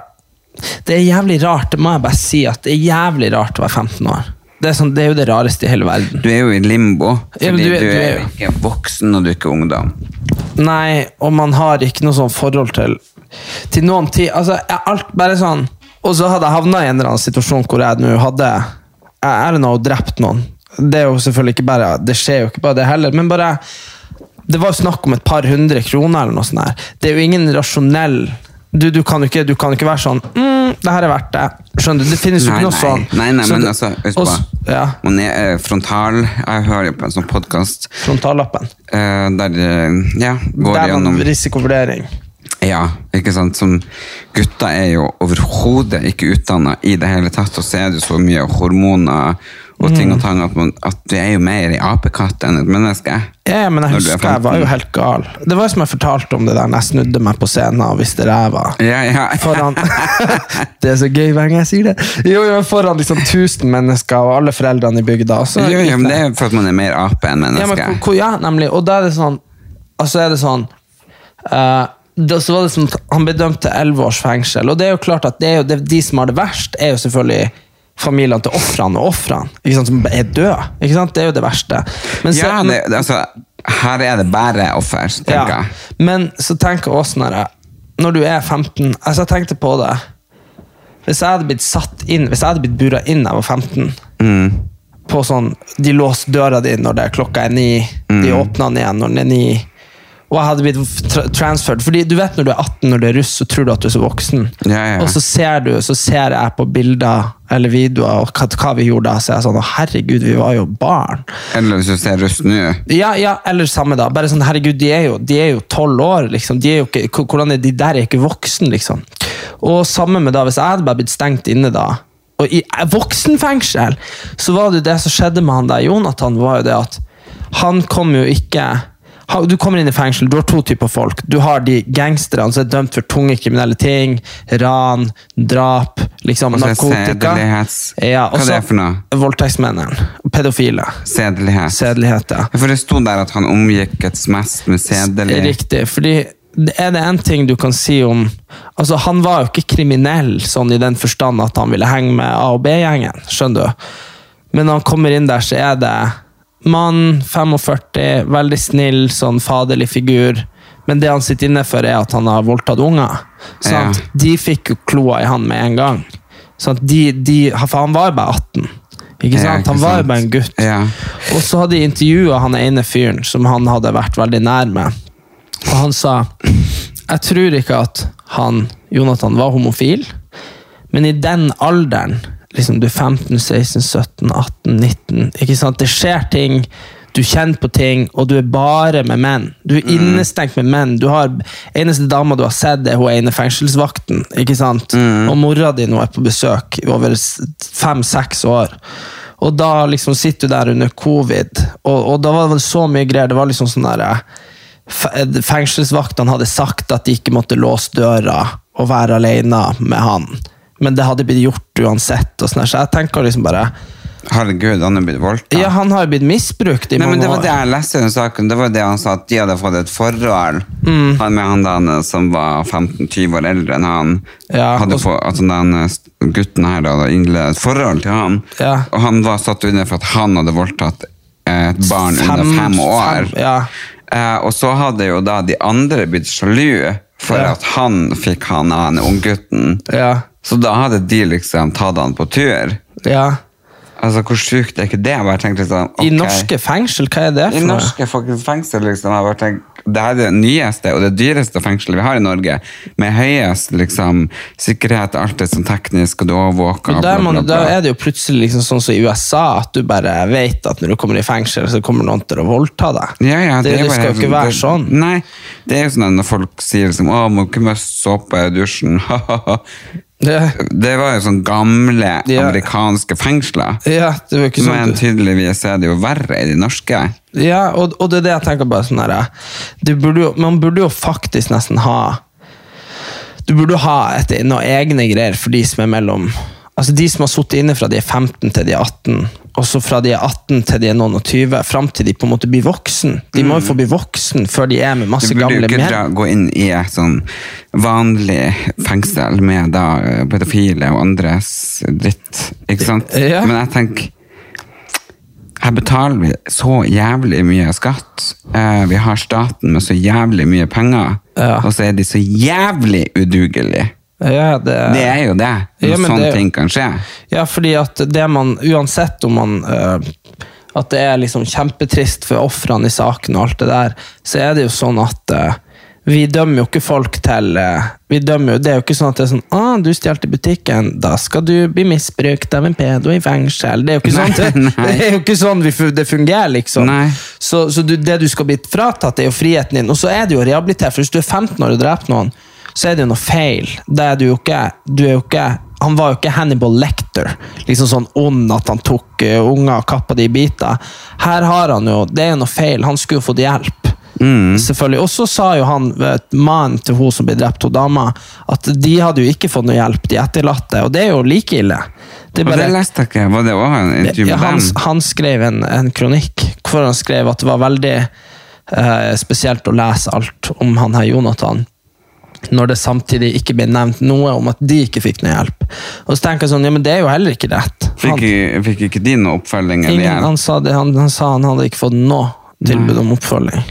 Det er jævlig rart, det må jeg bare si, at det er jævlig rart å være 15 år. Det er, sånn, det er jo det rareste i hele verden. Du er jo i limbo, fordi Ja, du, er- er, du er- jo ikke voksen og du er ikke ungdom. Nei, og man har ikke noe sånn forhold til Til noen tid Altså, alt bare sånn Og så hadde jeg havna i en eller annen situasjon hvor jeg nå hadde Jeg don't know, drept noen. Det er jo selvfølgelig ikke bare Det skjer jo ikke bare det heller, men bare Det var jo snakk om et par hundre kroner eller noe sånt her. Det er jo ingen rasjonell du, du, kan ikke, du kan ikke være sånn mm, Det her er verdt det. Skjønner du? Det finnes jo ikke noe sånn. nei, nei men altså, husk på. Ja, Man er eh, frontal. Jeg hører jo på en sånn podkast frontallappen. der eh, ja, går Der gjennom risikovurdering. Ja, ikke sant? Som gutter er jo overhodet ikke utdanna i det hele tatt, og så er det jo så mye hormoner og ting Mm. og tang at, man, at du er jo mer i apekatt enn et menneske. Ja, men jeg er husker jeg var jo helt gal. Det var jo som jeg fortalte om det der når jeg snudde meg på scenen og viste ræva. Ja, ja. Foran Det er så gøy hver gang jeg sier det. Jo, jo, foran liksom 1000 mennesker og alle foreldrene i bygda. så Jo, jo, men det er jo for at man er mer ape enn ja, men, hvor- ja, nemlig. Og da er det sånn Altså er det sånn uh, det, så var det at Han ble dømt til elleve års fengsel. Og det er jo klart at det er jo det, de som har det verst, er jo selvfølgelig familiene til ofrene og ofrene, som er døde. Ikke sant? Det er jo det verste. Men så- Ja, det, det, altså, her er det bare offer, tenker ja. jeg. Men så tenker jeg også når, jeg, når du er 15 altså Jeg tenkte på det. Hvis jeg hadde blitt satt inn Hvis jeg hadde blitt bura inn da jeg var 15 Mm. På sånn De låser døra di når det er klokka er ni. Mm. De åpner den igjen når den er ni. Og jeg hadde blitt tra transferred. Fordi du vet når du er 18 når du er russ, så tror du at du er så voksen. Ja, ja. Og så ser du, så ser jeg på bilder eller videoer og hva, hva vi gjorde da, så er jeg sånn herregud, vi var jo barn. Eller hvis du ser russ nå. Ja, ja, eller samme da. Bare sånn, herregud, de er jo de er jo tolv år, liksom. De er jo ikke, hvordan er de der er ikke voksen, liksom. Og samme med da, hvis jeg hadde bare blitt stengt inne da, og i eh, voksenfengsel, så var det jo det som skjedde med han der, Jonathan, var jo det at han kom jo ikke du kommer inn i fengsel, du har to typer folk. Du har de gangsterne som er dømt for tunge kriminelle ting. Ran, drap, liksom, Også narkotika. Ja, Hva er det så for noe? Voldtektsmennene. Pedofile. Sedelighet. Sedelighet, ja. For det sto der at han omgikkes mest med sedelighet. Riktig, fordi er det en ting du kan si om Altså, Han var jo ikke kriminell sånn i den forstand at han ville henge med A- og B-gjengen, skjønner du. Men når han kommer inn der, så er det mann, 45, veldig snill, sånn faderlig figur. Men det han sitter inne for, er at han har voldtatt unger. Ja. De fikk jo kloa i han med en gang. De, de, for han var bare 18. Ikke Ja, sant? ikke Han var jo bare en gutt. Ja. Og så hadde de intervjua han ene fyren som han hadde vært veldig nær med. Og han sa Jeg tror ikke at han, Jonathan, var homofil, men i den alderen liksom Du er 15, 16, 17, 18, 19 ikke sant? Det skjer ting. Du kjenner på ting, og du er bare med menn. Du er innestengt med menn. Du har, Eneste dama du har sett, er hun ene fengselsvakten. ikke sant? Og mora di nå er på besøk i over fem-seks år. Og da liksom sitter du der under covid, og, og da var det så mye greier. Det var liksom sånn der, Fengselsvaktene hadde sagt at de ikke måtte låse døra og være alene med han. Men det hadde blitt gjort uansett. Og sånn så jeg tenker liksom bare Herregud, han er blitt voldtatt. Ja, han har blitt misbrukt i Nei, men år. det var det jeg leste under saken. Det var det han sa at de hadde fått et forhold Mm. han med han der som var 15-20 år eldre enn han. Ja, hadde og- få, altså den gutten her hadde innledet et forhold til han. Ja. Og han var satt under for at han hadde voldtatt et barn under fem år. fem- ja. Eh, og så hadde jo da de andre blitt sjalu for Ja. at han fikk han av han unggutten. Ja. Så da hadde de liksom tatt han på tur. ja. Altså, Hvor sjukt er ikke det? Jeg bare tenkte sånn, I norske fengsel, hva er det for noe? norske fengsel, liksom. Jeg bare tenker, det er det nyeste og det dyreste fengselet vi har i Norge. Med høyest liksom, sikkerhet, alt er sånn teknisk, og du overvåker. Bla. da er det jo plutselig liksom sånn som i USA, at du bare vet at når du kommer i fengsel, så kommer noen til å voldta deg. Ja, ja, det, det, det skal jo ikke være det- sånn. Nei, det er jo sånn at når folk sier liksom, å, må ikke miste såpe i dusjen. Det, det var jo sånn gamle Ja. amerikanske fengsler. ja, det var ikke sånn. Men tydeligvis er det jo verre i de norske. Ja, og, og det er det jeg tenker bare sånn her, du burde jo, Man burde jo faktisk nesten ha Du burde jo ha et, noen egne greier for de som er mellom Altså De som har sittet inne fra de er 15 til de er 18, og så fra de er 18 til de er noen og 20, fram til de på en måte blir voksen. De må jo få bli voksen før de er med Du masse burde jo gamle ikke menn. dra, gå inn i et sånn vanlig fengsel med da eh, pedofile og andres dritt, ikke sant? Ja. Men jeg tenker, her betaler vi så jævlig mye skatt. Eh, vi har staten med så jævlig mye penger, Ja. og så er de så jævlig udugelige. Ja, det, Det er jo det, når Ja, sånne det- ting kan skje. Ja, fordi at det man, uansett om man øh, At det er liksom kjempetrist for ofrene i saken og alt det der, så er det jo sånn at øh, vi dømmer jo ikke folk til øh, vi dømmer jo, Det er jo ikke sånn at det er sånn ah, 'Du stjal i butikken, da skal du bli misbrukt av en pedo i fengsel.' Det er jo ikke Nei, sånn det, det, er jo ikke sånn vi, det fungerer, liksom. Nei. Så, så du, det du skal bli fratatt, er jo friheten din. Og så er det jo rehabilitert, for hvis du er 15 år og dreper noen, så er det jo noe feil. Det er du jo ikke, du er jo ikke han var jo ikke Hannibal Lecter, liksom sånn ond at han tok uh, unger og kappa de i biter. Her har han jo, Det er jo noe feil. Han skulle jo fått hjelp. Selvfølgelig. Og så sa jo han, vet, mannen til hun som ble drept, hun dama, at de hadde jo ikke fått noe hjelp, de etterlatte. Og det er jo like ille. Det bare, Og det leste ikke, var det også en intervju med han, dem? han skrev en, en kronikk hvor han skrev at det var veldig eh, spesielt å lese alt om han her Jonathan. Når det samtidig ikke ble nevnt noe om at de ikke fikk noe hjelp. Og så tenker jeg sånn, ja, men det er jo heller ikke rett. Fikk, Han, fikk ikke de noe oppfølging eller ingen, han, sa det, han, han sa han hadde ikke fått noe tilbud om oppfølging.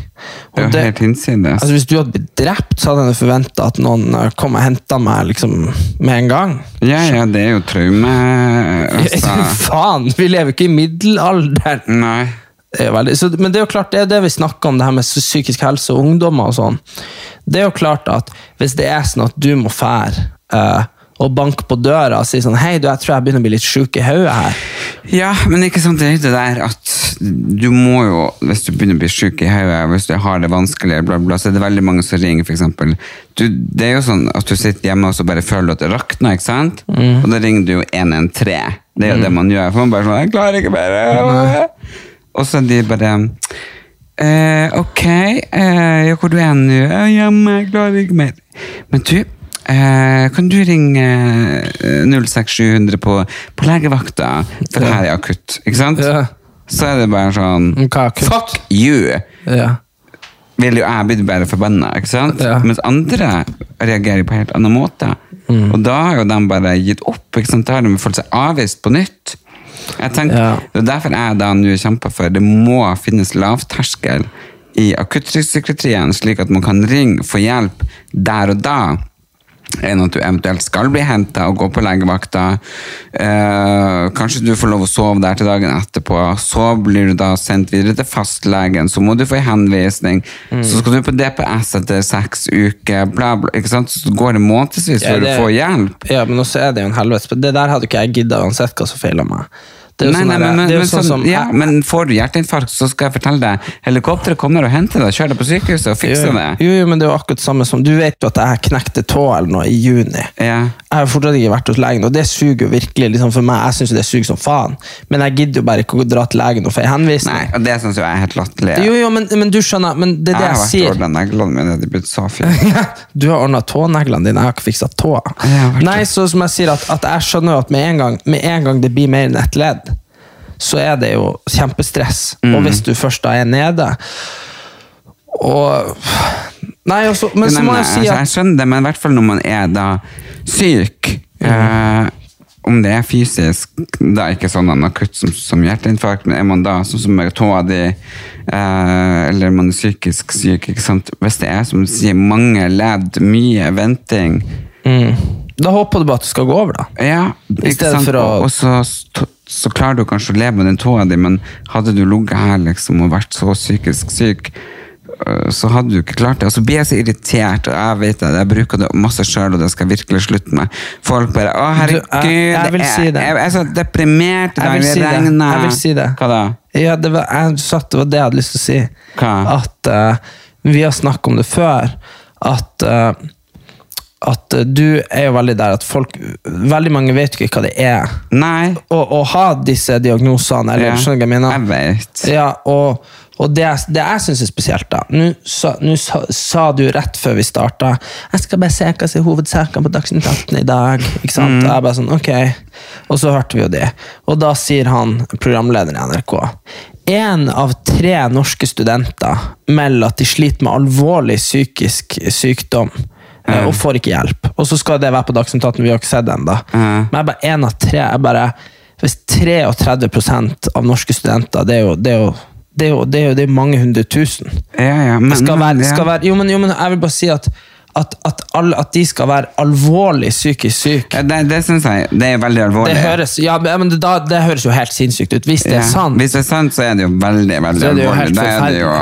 Det er jo det, helt hinsides. altså, hvis du hadde blitt drept, så hadde jeg forventa at noen eh, kom og henta meg liksom, med en gang. ja, ja, det er jo traume altså. Faen, vi lever ikke i middelalderen! Nei. Det veldig, så, men det er jo klart, det er det vi snakker om, det her med psykisk helse og ungdommer og sånn. Det er jo klart at hvis det er sånn at du må fære uh, og banke på døra og si sånn Hei, du, jeg tror jeg begynner å bli litt sjuk i hodet her. Ja, men ikke sant, det er jo det der at du må jo, hvis du begynner å bli syk i hodet, hvis du har det vanskelig, bla, bla, så er det veldig mange som ringer, eksempel. Det er jo sånn at du sitter hjemme og så bare føler at det rakner, ikke sant? Og da ringer du jo 113. Det er jo det man gjør, for man bare sånn, jeg klarer ikke mer. Og så er de bare, eh, ok, eh, ja, hvor du er nå? «Ja, Hjemme, jeg klarer ikke mer. Men du, eh, kan du ringe eh, 06700 på, på legevakta, for det her er akutt, ikke sant? Ja. Så er det bare sånn, fuck you! Ja. Vil jo jeg bli bare forbanna, ikke sant? Ja. Mens andre reagerer på en helt annen måte. Mm. Og da har jo de bare gitt opp, ikke sant? Da har de følt seg avvist på nytt. Jeg tenker, Ja. Det er derfor jeg da nå kjemper for det må finnes lavterskel i akuttpsykiatrien, slik at man kan ringe få hjelp der og da enn at du eventuelt skal bli henta og gå på legevakta. Eh, kanskje du får lov å sove der til dagen etterpå. Så blir du da sendt videre til fastlegen, så må du få en henvisning. Mm. Så skal du på DPS etter seks uker, bla, bla. ikke sant? Så går det månedsvis Ja, før det- du får hjelp. ja, men også er det jo en helvetes Det der hadde ikke jeg gidda uansett hva som feiler meg. Det er jo Nei, sånn nei, der- men, men, det er jo men, sånn sånn, som ja, men får du hjerteinfarkt, så skal jeg fortelle deg Helikopteret kommer og henter deg, kjører deg på sykehuset og fikser jo, det. jo, jo, men det er jo akkurat det samme som Du vet jo at jeg knekte tåa eller noe i juni. Ja. Jeg har fortsatt ikke vært hos legen, og det suger jo virkelig liksom for meg. Jeg synes jo det suger som faen. Men jeg gidder jo bare ikke å dra til legen og få ei henvisning. Nei, og det syns jeg er helt latterlig. Jo, jo, men, men du skjønner, men det er det Jeg jeg, har vært ordna neglene mine, de er blitt så fine. Du har ordna tåneglene dine, jeg har ikke fiksa tåa. Jeg Nei, så som jeg sier, at, at jeg skjønner jo at med en, gang, med en gang det blir mer enn ett ledd, så er det jo kjempestress. Mm. Og hvis du først da er nede og Nei, altså, men så må jeg si altså, at jeg skjønner det, men i hvert fall når man er da syk eh, Om det er fysisk, da er ikke sånn akutt som, som hjerteinfarkt, men er man da sånn som tåa di, eh, eller man er psykisk syk, ikke sant? hvis det er som du sier, mange ledd, mye venting Da håper du bare at det skal gå over, da. ja, I ikke stedet sant? for å- Og så, så klarer du kanskje å leve med den tåa di, men hadde du ligget her liksom, og vært så psykisk syk, øh, så hadde du ikke klart det. Og så blir jeg så irritert, og jeg vet det, jeg bruker det masse sjøl, og det skal jeg virkelig slutte med. Folk bare 'Å, herregud, Du, jeg- jeg vil si det. jeg er så deprimert i Jeg dag, det si regner'. Jeg vil si det. Hva da? Ja, det var, jeg sa at det var det jeg hadde lyst til å si. Hva? At uh, vi har snakket om det før. At, eh, at eh, du er jo veldig der at folk Veldig mange vet jo ikke hva det er. Nei. Å, å ha disse diagnosene, eller Ja, skjønner du hva jeg mener? Jeg vet. Ja, og, og det, det jeg syns er spesielt, da Nå sa, sa, sa du rett før vi starta Jeg skal bare se hva som er hovedsakene på Dagsnytt 18 i dag. Ikke sant? Og jeg bare sånn, ok Og så hørte vi jo det. Og da sier han, programlederen i NRK Én av tre norske studenter melder at de sliter med alvorlig psykisk sykdom. Eh, Og får ikke hjelp. Og så skal det være på Dagsnytt 18, vi har ikke sett det ennå. Mhm. Men jeg bare én av tre. Jeg bare, hvis 33% av norske studenter, det er jo, det er jo, det er jo, det er jo det er mange hundre tusen. Ja, ja, men, Det skal være, skal være, jo, men, jo, men jeg vil bare si at, at, at, alle, at de skal være alvorlig psykisk syke. Ja, det, det syns jeg det er veldig alvorlig. Det høres, ja, men det, da, det høres jo helt sinnssykt ut, hvis det Ja, er sant. Hvis det er sant, så er det jo veldig veldig det jo alvorlig. Da, jo.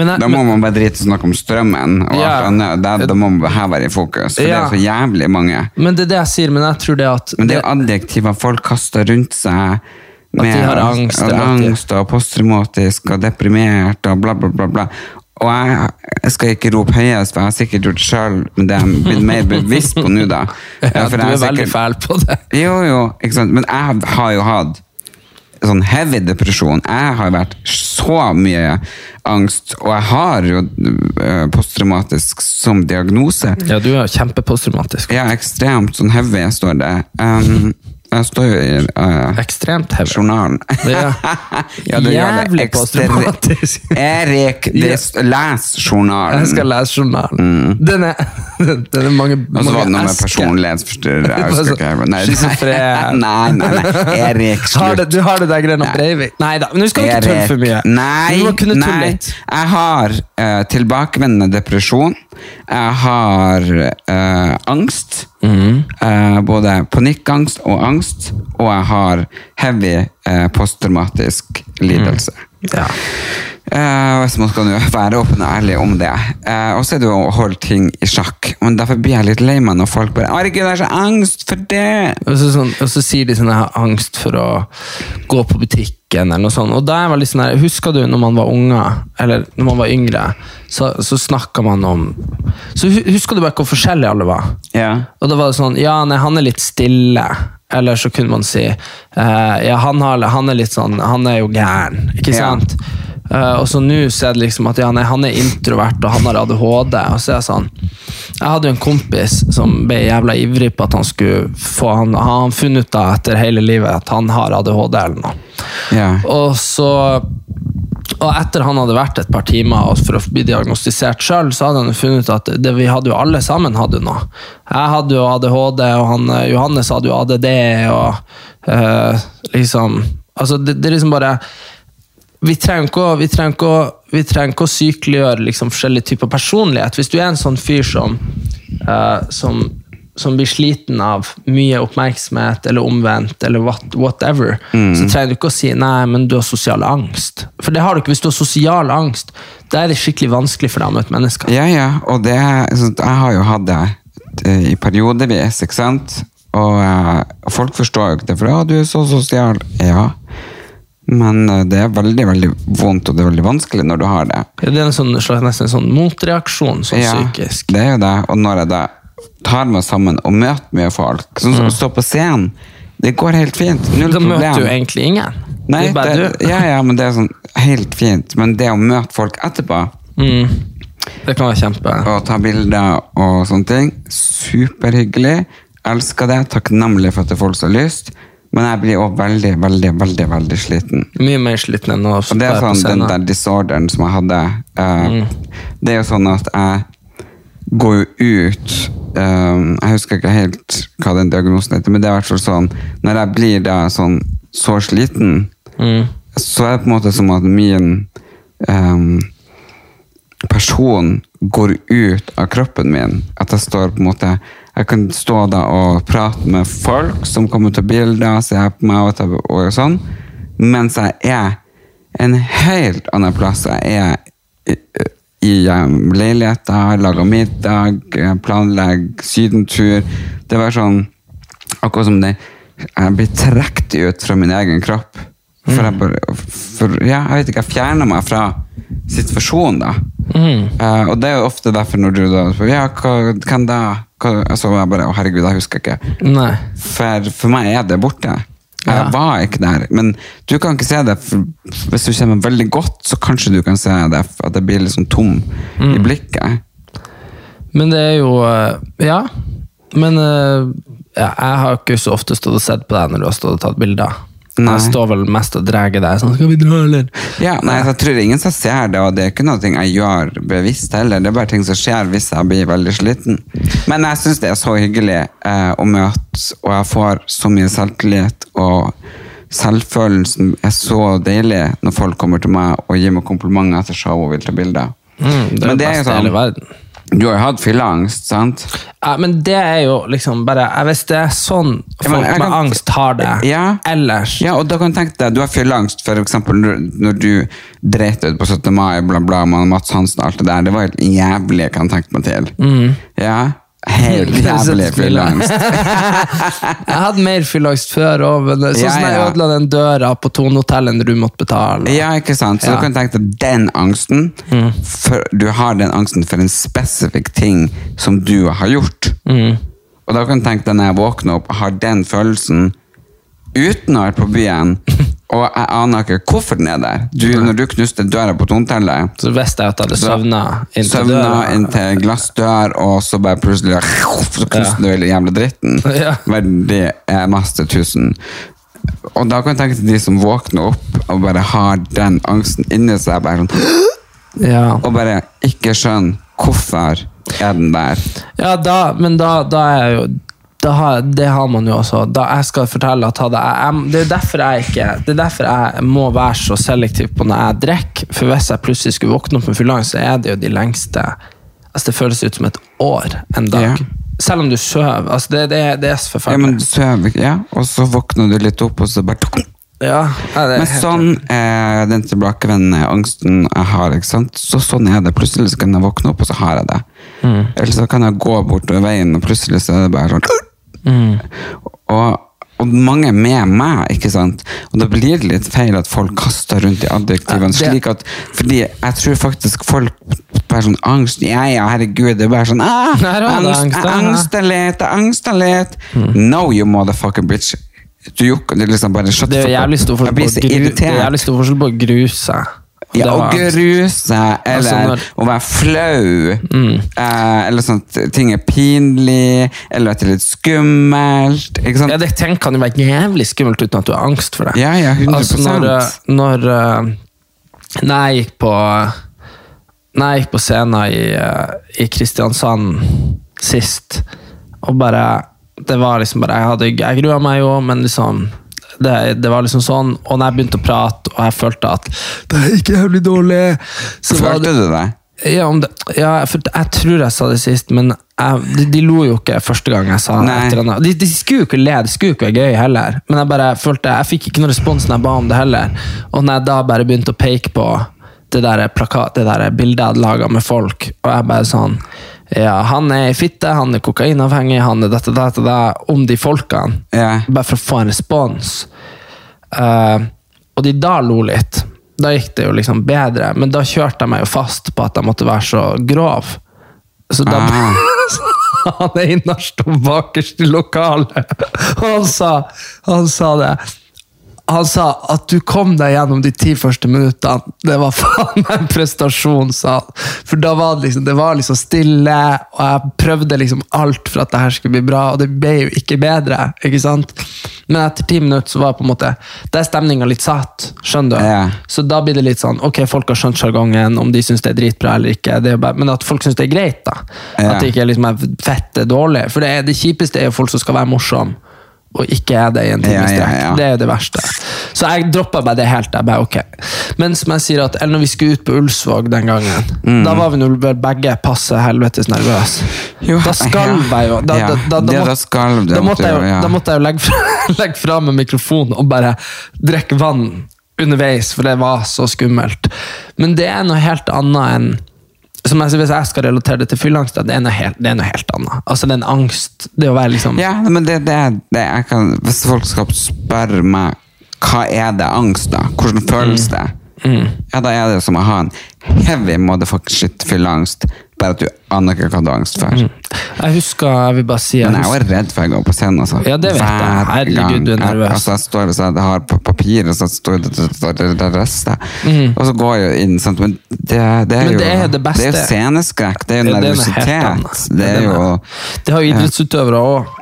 Men da må man bare drite i å snakke om strømmen. Og Ja. alt annet. Da, da må man her være i fokus. For det er så jævlig mange. Men det er det jeg sier, men jeg tror det at Men det er jo adjektiver folk kaster rundt seg. de har angst, at angst og posttraumatisk og deprimert og bla, bla, bla. bla. Og jeg, jeg skal ikke rope høyest, for jeg har sikkert gjort det sjøl, men det er jeg blitt mer bevisst på nå, da. ja, du er er veldig sikkert- fæl på det. jo, jo, ikke sant? Men jeg har jo hatt sånn heavy depresjon. Jeg har vært så mye angst, og jeg har jo øh, posttraumatisk som diagnose. Ja, du er kjempeposttraumatisk. Ja, ekstremt sånn heavy, står det. Um, Jeg står jo i uh, Ekstremt heavy. journalen. Ja. Ja, det gjør det. Jævlig Ekstre- posttraumatisk. Erik, det s- les journalen. Jeg skal lese journalen. Den, er, den er mange, Mm. Og så var det noe med personlighetsforstyrrelse. Jeg husker ikke. Nei, Schizofren. nei, nei, nei. Erik, Har det, slutt. du har det der greiene om Breivik? Nei da, men du skal ikke tulle for mye. Du må kunne tulle nei. litt. Jeg har eh, tilbakevendende depresjon. Jeg har eh, angst. Mhm. Eh, både panikkangst og angst. Og jeg har heavy eh, posttraumatisk lidelse. Ja. Eh, hvis man skal være åpen og ærlig om det. Eh, og så er det å holde ting i sjakk. Men derfor blir jeg litt lei meg når folk bare 'Herregud, jeg har så angst for det'. Og så, sånn, og så sier de sånn jeg har angst for å gå på butikken, eller noe sånt. Og da er jeg veldig sånn her, Husker du når man var unge, eller når man var yngre, så, så snakka man om Så husker du bare hvor forskjellige alle var? Ja. Og da var det sånn Ja, nei, han er litt stille. Eller så kunne man si eh, Ja, han, har, han er litt sånn Han er jo gæren. Ikke Ja. Eh, og så nå så er det liksom at ja, nei, han er introvert, og han har ADHD. Og så er jeg sånn Jeg hadde jo en kompis som ble jævla ivrig på at han skulle få Han har han funnet ut da etter hele livet at han har ADHD eller noe. Yeah. Og så og etter han hadde vært et par timer for å bli diagnostisert sjøl, så hadde han jo funnet ut at det, vi hadde jo alle sammen hadde noe. Jeg hadde jo ADHD, og han, eh, Johannes hadde jo ADD, og uh, liksom Altså, det, det er liksom bare vi trenger ikke å, vi trenger ikke å, vi trenger ikke å sykeliggjøre liksom forskjellige typer personlighet. Hvis du er en sånn fyr som, uh, som, som blir sliten av mye oppmerksomhet, eller omvendt, eller what, whatever, så trenger du ikke å si nei, men du har sosial angst. For det har du ikke. Hvis du har sosial angst, da er det skikkelig vanskelig for deg å møte mennesker. Ja, ja, og det Jeg har jo hatt det eh, i periodevis, ikke sant? Og uh, folk forstår jo ikke det, for ja, du er så sosial. Ja, men eh, det er veldig, veldig vondt, og det er veldig vanskelig når du har det. Det er en sånn, slags, nesten en sånn motreaksjon, sånn Ja, psykisk. det er jo det, og når jeg da tar meg sammen og møter mye folk, sånn som å stå på scenen, det går helt fint, null Da problem. møter du egentlig ingen. Nei, det er bare det, du. ja, ja, men det er sånn helt fint, men det å møte folk etterpå, Mm. Det kan være kjempe... og ta bilder og sånne ting. Superhyggelig. Elsker det. Takknemlig for at det er folk som har lyst. Men jeg blir også veldig, veldig, veldig veldig sliten. Mye mer sliten enn å Og det er sånn, den der disorderen som jeg hadde eh, Det er jo sånn at jeg går jo ut uh, Jeg husker ikke helt hva den diagnosen heter, men det er i hvert fall sånn Når jeg blir da sånn så sliten, Mm. så er det på en måte som at min um, person går ut av kroppen min. At jeg står på en måte Jeg kan stå da og prate med folk som kommer til bilder, se på meg og, ta, og sånn, mens jeg er en helt annen plass. Jeg er i, i um, leiligheter, lager middag, eh, planlegger sydentur. Det var sånn Akkurat som det jeg blir trukket ut fra min egen kropp. For jeg bare for, Ja, jeg vet ikke, jeg fjerner meg fra situasjonen, da. Eh, og det er jo ofte derfor når du da spør, Ja, hva, hvem da? Så var jeg bare Å, herregud, jeg husker ikke. Nei. For, for meg er det borte. Jeg Ja. var ikke der. Men du kan ikke se det. Hvis du meg veldig godt, så kanskje du kan se det, at jeg blir sånn tom i blikket. Men det er jo eh, Ja. Men eh, ja, jeg har ikke så ofte stått og sett på deg når du har stått og tatt bilder. Nei. Jeg står vel mest og drar deg sånn 'Skal vi dra, eller?' Ja, nei, Jeg tror ingen som ser det, og det er ikke noe jeg gjør bevisst heller. Det er bare ting som skjer hvis jeg blir veldig sliten. Men jeg syns det er så hyggelig eh, å møte, og jeg får så mye selvtillit. Og selvfølelsen er så deilig når folk kommer til meg og gir meg komplimenter etter show og vil ta bilder. Mm, det er Men det det er jo beste hele sånn- verden. Du har jo hatt fylleangst, sant? Ja, men det er jo liksom bare Hvis det er sånn Ja, folk jeg med kan- angst har det Ja. ellers Ja, og da kan du tenke deg, du har fylleangst, eksempel når, du dreit ut på 17. mai, bla bla, med Mats Hansen og alt det der, det var helt jævlig, jeg kan tenke meg til. Ja, helt jævlig fylleangst. Jeg hadde mer fylleangst før òg, men sånn Ja, ja. jeg ødela den døra på Tonehotellet når du måtte betale. Ja, ikke sant? Så Ja. du kan tenke deg den angsten, for du har den angsten for en spesifikk ting som du har gjort. Og da kan du tenke deg når jeg våkner opp, har den følelsen uten å være på byen, og jeg aner ikke hvorfor den er der. Du, når du knuste døra på tonetellet, Så visste jeg at jeg hadde søvna inntil søvna døra. inntil glassdør, og så bare plutselig Så knuste du hele jævla dritten. Ja. Verdi er masse tusen. Og da kan jeg tenke til de som våkner opp og bare har den angsten inni seg, bare sånn, Ja. og bare ikke skjønner hvorfor er den der. Ja, da, men da, da er jeg jo har, Det har man jo også. Da jeg skal fortelle at hadde jeg, jeg, Det er derfor jeg ikke Det er derfor jeg må være så selektiv på når jeg drikker. For hvis jeg plutselig skulle våkne opp med fyllangst, så er det jo de lengste Altså Det føles ut som et år en dag. Ja. Selv om du sover. Altså det, det, det er så forferdelig. Ja, men du ja, og så våkner du litt opp, og så bare Ja, Men sånn er den tilbakevendende angsten jeg har. ikke sant? Så sånn er det. Plutselig så kan jeg våkne opp, og så har jeg det. Mm. Eller så kan jeg gå bortover veien, og plutselig så er det bare sånn Mm. og, og mange med meg, ikke sant? Og da blir det litt feil at folk kaster rundt i adjektivene. Slik at, fordi jeg tror faktisk folk bare sånn angst Ja, ja, herregud. Det er bare sånn ah, angst, angst, angst, angst, angst, litt. No, you motherfucking bitch. Du jukker det er liksom bare shut the fuck up. Jeg blir så gru, det er jævlig stor forskjell på å gruse. Ja, å gruse, eller Altså, å være flau. Mm. Eh, eller sånn at ting er pinlig, eller at det er litt skummelt. Ikke sant? Ja, det tenker kan jo være jævlig skummelt uten at du har angst for det. Ja, ja, 100%. Altså, når, eh, når, Nei, jeg gikk på Nei, jeg gikk på scenen i, eh, i Kristiansand sist, og bare Det var liksom bare Jeg, hadde, jeg grua meg jo, men liksom det, det var liksom sånn, og når jeg begynte å prate, og jeg følte at det er ikke jævlig dårlig så var det, du det? ja, om det, ja, for jeg tror jeg sa det sist, men jeg, de, de lo jo ikke første gang jeg sa Nei. et eller annet. De, de skulle jo ikke le, det skulle jo ikke være gøy heller. Men jeg bare følte, jeg fikk ikke noen respons når jeg ba om det heller. Og når jeg da bare begynte å peke på det der, plakat, det der bildet jeg hadde laga med folk, og jeg bare sånn ja, Han er i fitte, han er kokainavhengig, han er dette, dette, dette, om de folkene. Yeah. Bare for å få en respons. Uh, og de da lo litt. Da gikk det jo liksom bedre, men da kjørte jeg meg jo fast på at jeg måtte være så grov. Så da Ah. Han er innerst og bakerst i lokalet, og han sa, han sa det. Han sa at du kom deg gjennom de ti første minuttene. Det var faen meg en prestasjon, sa han. For da var det liksom, det var liksom stille, og jeg prøvde liksom alt for at det her skulle bli bra, og det ble jo ikke bedre. ikke sant? Men etter ti minutter så var på en måte, det er stemninga litt satt. skjønner du? Ja. Så da blir det litt sånn, ok, folk har skjønt sjargongen, om de syns det er dritbra eller ikke. Bare, men at folk syns det er greit, da. Ja. At det ikke liksom er fette dårlig. For det, er, det kjipeste er jo folk som skal være morsom, og ikke er det i en time Ja, i ja, strekk. ja. Det er jo det verste. Så jeg droppa bare det helt. Jeg bare, ok. Men som jeg sier at, eller når vi skulle ut på Ulsvåg den gangen, Mm. da var vi nå begge passe helvetes nervøse. Jo, Da skalv jeg jo. Da, ja. da, da, da, måtte- da skalv da måtte jeg, jo- ja. da måtte jeg jo legge fra, legge fra med mikrofonen og bare drikke vann underveis, for det var så skummelt. Men det er noe helt annet enn som jeg, Hvis jeg skal relatere det til fylleangst, det, er noe helt- det er noe helt annet. Altså Det er en angst. Det å være liksom Ja, men det, det, det jeg kan, Hvis folk skal spørre meg hva er det angst, da? Hvordan føles det? Ja, Da er det som å ha en heavy motherfucking shit fylleangst, bare at du aner ikke hva du har angst for. Jeg husker Jeg vil bare si jeg Men jeg jo redd for å gå på scenen. Altså. Ja, det vet jeg. Hver Herregud, gang. du er nervøs. Jeg, altså, jeg står og så jeg har på papiret, så står det, det, det, det, det. Og så går jeg inn, sant? men det, det er. Men jo det er det beste. Det er jo sceneskrekk, det er jo det er nervøsitet. Det er jo Det har jo idrettsutøvere òg.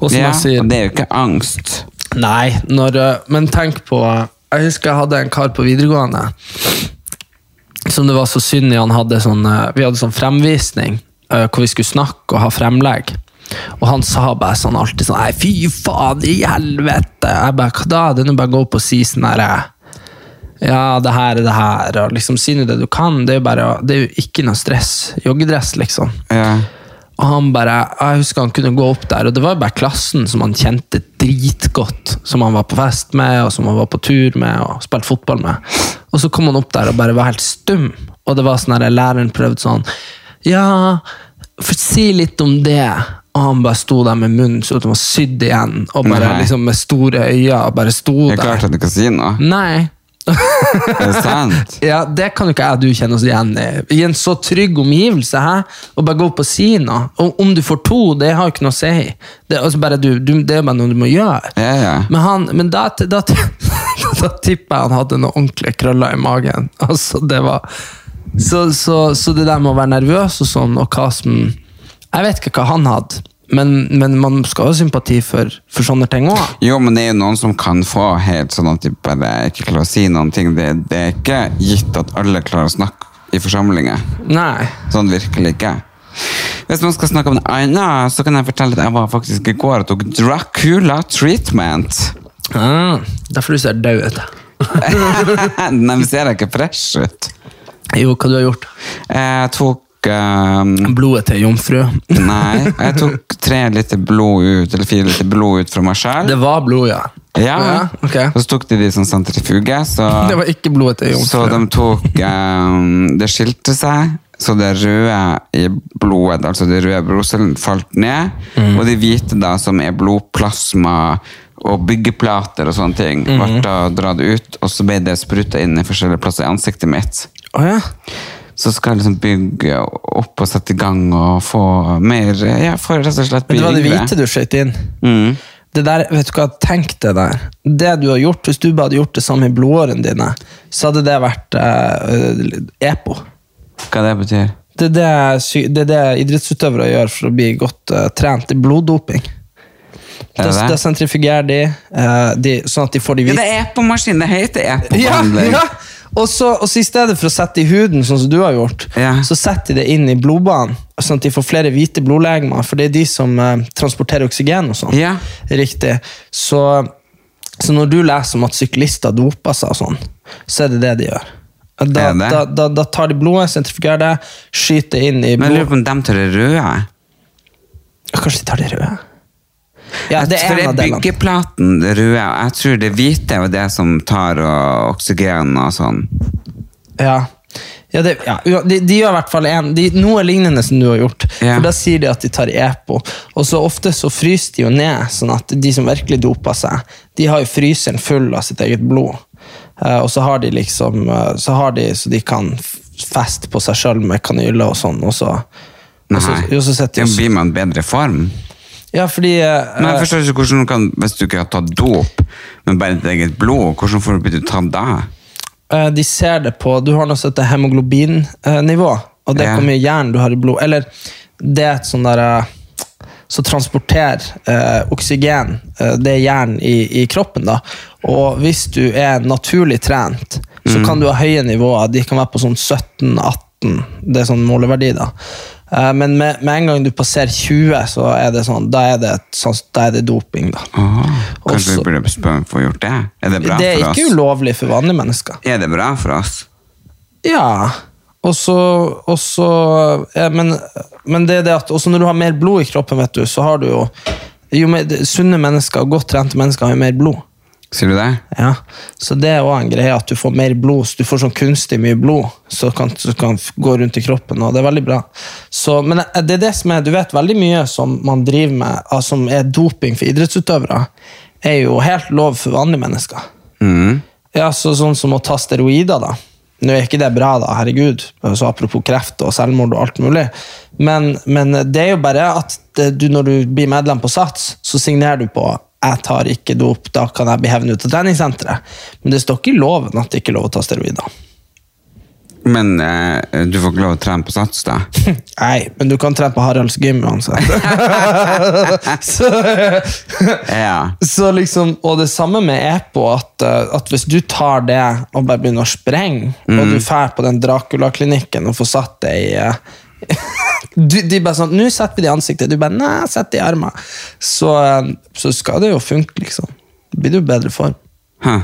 Og ja, jeg sier det er jo ikke angst. Nei, når, eh, men tenk på Jeg husker jeg hadde en kar på videregående som det var så synd i. Han hadde sånn, eh, vi hadde sånn fremvisning eh, hvor vi skulle snakke og ha fremlegg. Og han sa bare sånn alltid sånn Nei, fy faen i helvete! Jeg bare, hva da? Det er nå bare å gå opp og si sånn herre Ja, det her er det her, og liksom si nå det du kan. Det er jo bare Det er jo ikke noe stress. Joggedress, liksom. Ja. Han bare, jeg husker han kunne gå opp der, og det var bare klassen som han kjente dritgodt. Som han var på fest med, og som han var på tur med, og spilte fotball med. Og så kom han opp der og bare var helt stum. Og det var sånn der, læreren prøvde sånn Ja, for si litt om det. Og han bare sto der med munnen så han var sydd igjen, og bare Nei. liksom med store øyne bare sto Det er klart der. at du kan si noe. Nei. Er det sant? Ja, Det kan jo ikke jeg og du kjenne oss igjen i. I en så trygg omgivelse. Hæ? Og bare gå opp og si noe. Og om du får to, det har jo ikke noe å si. Det er, altså bare du, du, det er bare noe du må gjøre. Ja, ja. Men, han, men da, da, da da tipper jeg han hadde noen ordentlige krøller i magen. Altså, det var så, så, så det der med å være nervøs og sånn, og hva som Jeg vet ikke hva han hadde, men, men man skal ha sympati for, for sånne ting òg. Jo, men det er jo noen som kan få helt sånn at de bare ikke klarer å si noen ting. Det, det er ikke gitt at alle klarer å snakke i forsamlinger. Nei. Sånn virkelig ikke. Hvis man skal snakke om det annet, så kan jeg fortelle at jeg var faktisk i går og tok Dracula treatment. Ah, derfor du ser død ut. Nei, men ser jeg ikke fresh ut? Jo, hva du har gjort? Jeg tok ehm, Blodet til jomfru. Nei, jeg tok tre liter blod ut, eller fire liter blod ut fra meg sjøl. Det var blod, ja. Ja, Ja, okay. Og så tok de de som sentrifuge, så, Det var ikke blodet til jomfru. så de tok um, Det skilte seg, så det røde i blodet, altså de røde blodcellene, falt ned. Mm. Og de hvite, da, som er blodplasma og byggeplater og sånne ting, Mhm. ble da dratt ut, og så ble det spruta inn i forskjellige plasser i ansiktet mitt. Oh, ja. Så skal liksom bygge opp og sette i gang og få mer Ja, få rett og slett Men det var det hvite du skøyt inn. Mm. Det der, vet du hva, Tenk det der. Det du har gjort, Hvis du bare hadde gjort det samme i blodårene dine, så hadde det vært eh, EPO. Hva det betyr? Det er det, det er det idrettsutøvere gjør for å bli godt eh, trent. Det er bloddoping. Da, da sentrifugerer de, eh, de, sånn at de får de Ja, hvite det er EPO-maskin! Det heter ja, EPO-behandling. ja. Og så, og så i stedet for å sette i huden, sånn som du har gjort, Ja. så setter de det inn i blodbanen, sånn at de får flere hvite blodlegemer, for det er de som eh, transporterer oksygen og sånn. Ja. Riktig. Så, så når du leser om at syklister doper seg og sånn, så er det det de gjør. Da, det? da, da, da tar de blodet, sentrifugerer det, skyter inn i Men lurer på om de tar det røde? Kanskje de tar det røde? Ja, det er en av delene. byggeplaten, røde, og jeg tror det hvite er jo det som tar og, oksygen og sånn. Ja. Ja, det, ja, de, de gjør i hvert fall en, de, noe lignende som du har gjort. Ja. For Da sier de at de tar EPO. Og så ofte så fryser de jo ned, sånn at de som virkelig doper seg, de har jo fryseren full av sitt eget blod. Uh, og så har de liksom uh, Så har de så de kan feste på seg sjøl med kanyler og sånn. Og så, og så, jo, så setter Ja, blir man bedre form? Ja, fordi eh, Men jeg forstår ikke hvordan du kan, hvis du ikke har tatt dop, men bare ditt eget blod, hvordan får du tatt da? Eh, de ser det på Du har noe som heter hemoglobinnivå, og det er hvor mye jern du har i blod. Eller det er et sånn derre eh, som transporterer eh, oksygen. eh, det er jern i, i kroppen. da. Og hvis du er naturlig trent, så kan du ha høye nivåer. De kan være på sånn 17-18. Det er sånn måleverdi. da. Eh, men med, med en gang du passerer 20, så er det sånn, da er det, et da er det doping. da. Aha, kanskje Også- vi burde få gjort det? Er det bra Det er for oss? ikke ulovlig for vanlige mennesker. Er det bra for oss? Ja. Og så, ja, men, men det er det at også når du har mer blod i kroppen, vet du, så har du jo jo mer, Sunne mennesker godt trente mennesker har jo mer blod. Sier du det? Ja. Så det er òg en greie at du får mer blod. Så du får sånn kunstig mye blod som kan, kan gå rundt i kroppen. og Det er veldig bra. Så, men det er det som er, du vet veldig mye som man driver med, altså, som er doping for idrettsutøvere, er jo helt lov for vanlige mennesker. Mm. Ja, så sånn som å ta steroider, da. Nå er ikke det bra, da, herregud. Så apropos kreft og selvmord og alt mulig. Men, men det er jo bare at det, du, når du blir medlem på Sats, så signerer du på jeg tar ikke dop, da kan jeg bli hevnet ut av treningssenteret. Men det står ikke i loven at det ikke er lov å ta steroider. Men eh, du får ikke lov å trene på sats, da? Nei, men du kan trene på Haralds gym uansett. så, Ja. så liksom, og det samme med EPO, at, eh, at hvis du tar det og bare begynner å sprenge, og du drar på den Dracula-klinikken og får satt deg i eh, du, De bare sånn 'Nå setter vi det i ansiktet.' Du bare 'Nei, sett det i armen'. Så, eh, så skal det jo funke, liksom. Da blir du i bedre form. Huh.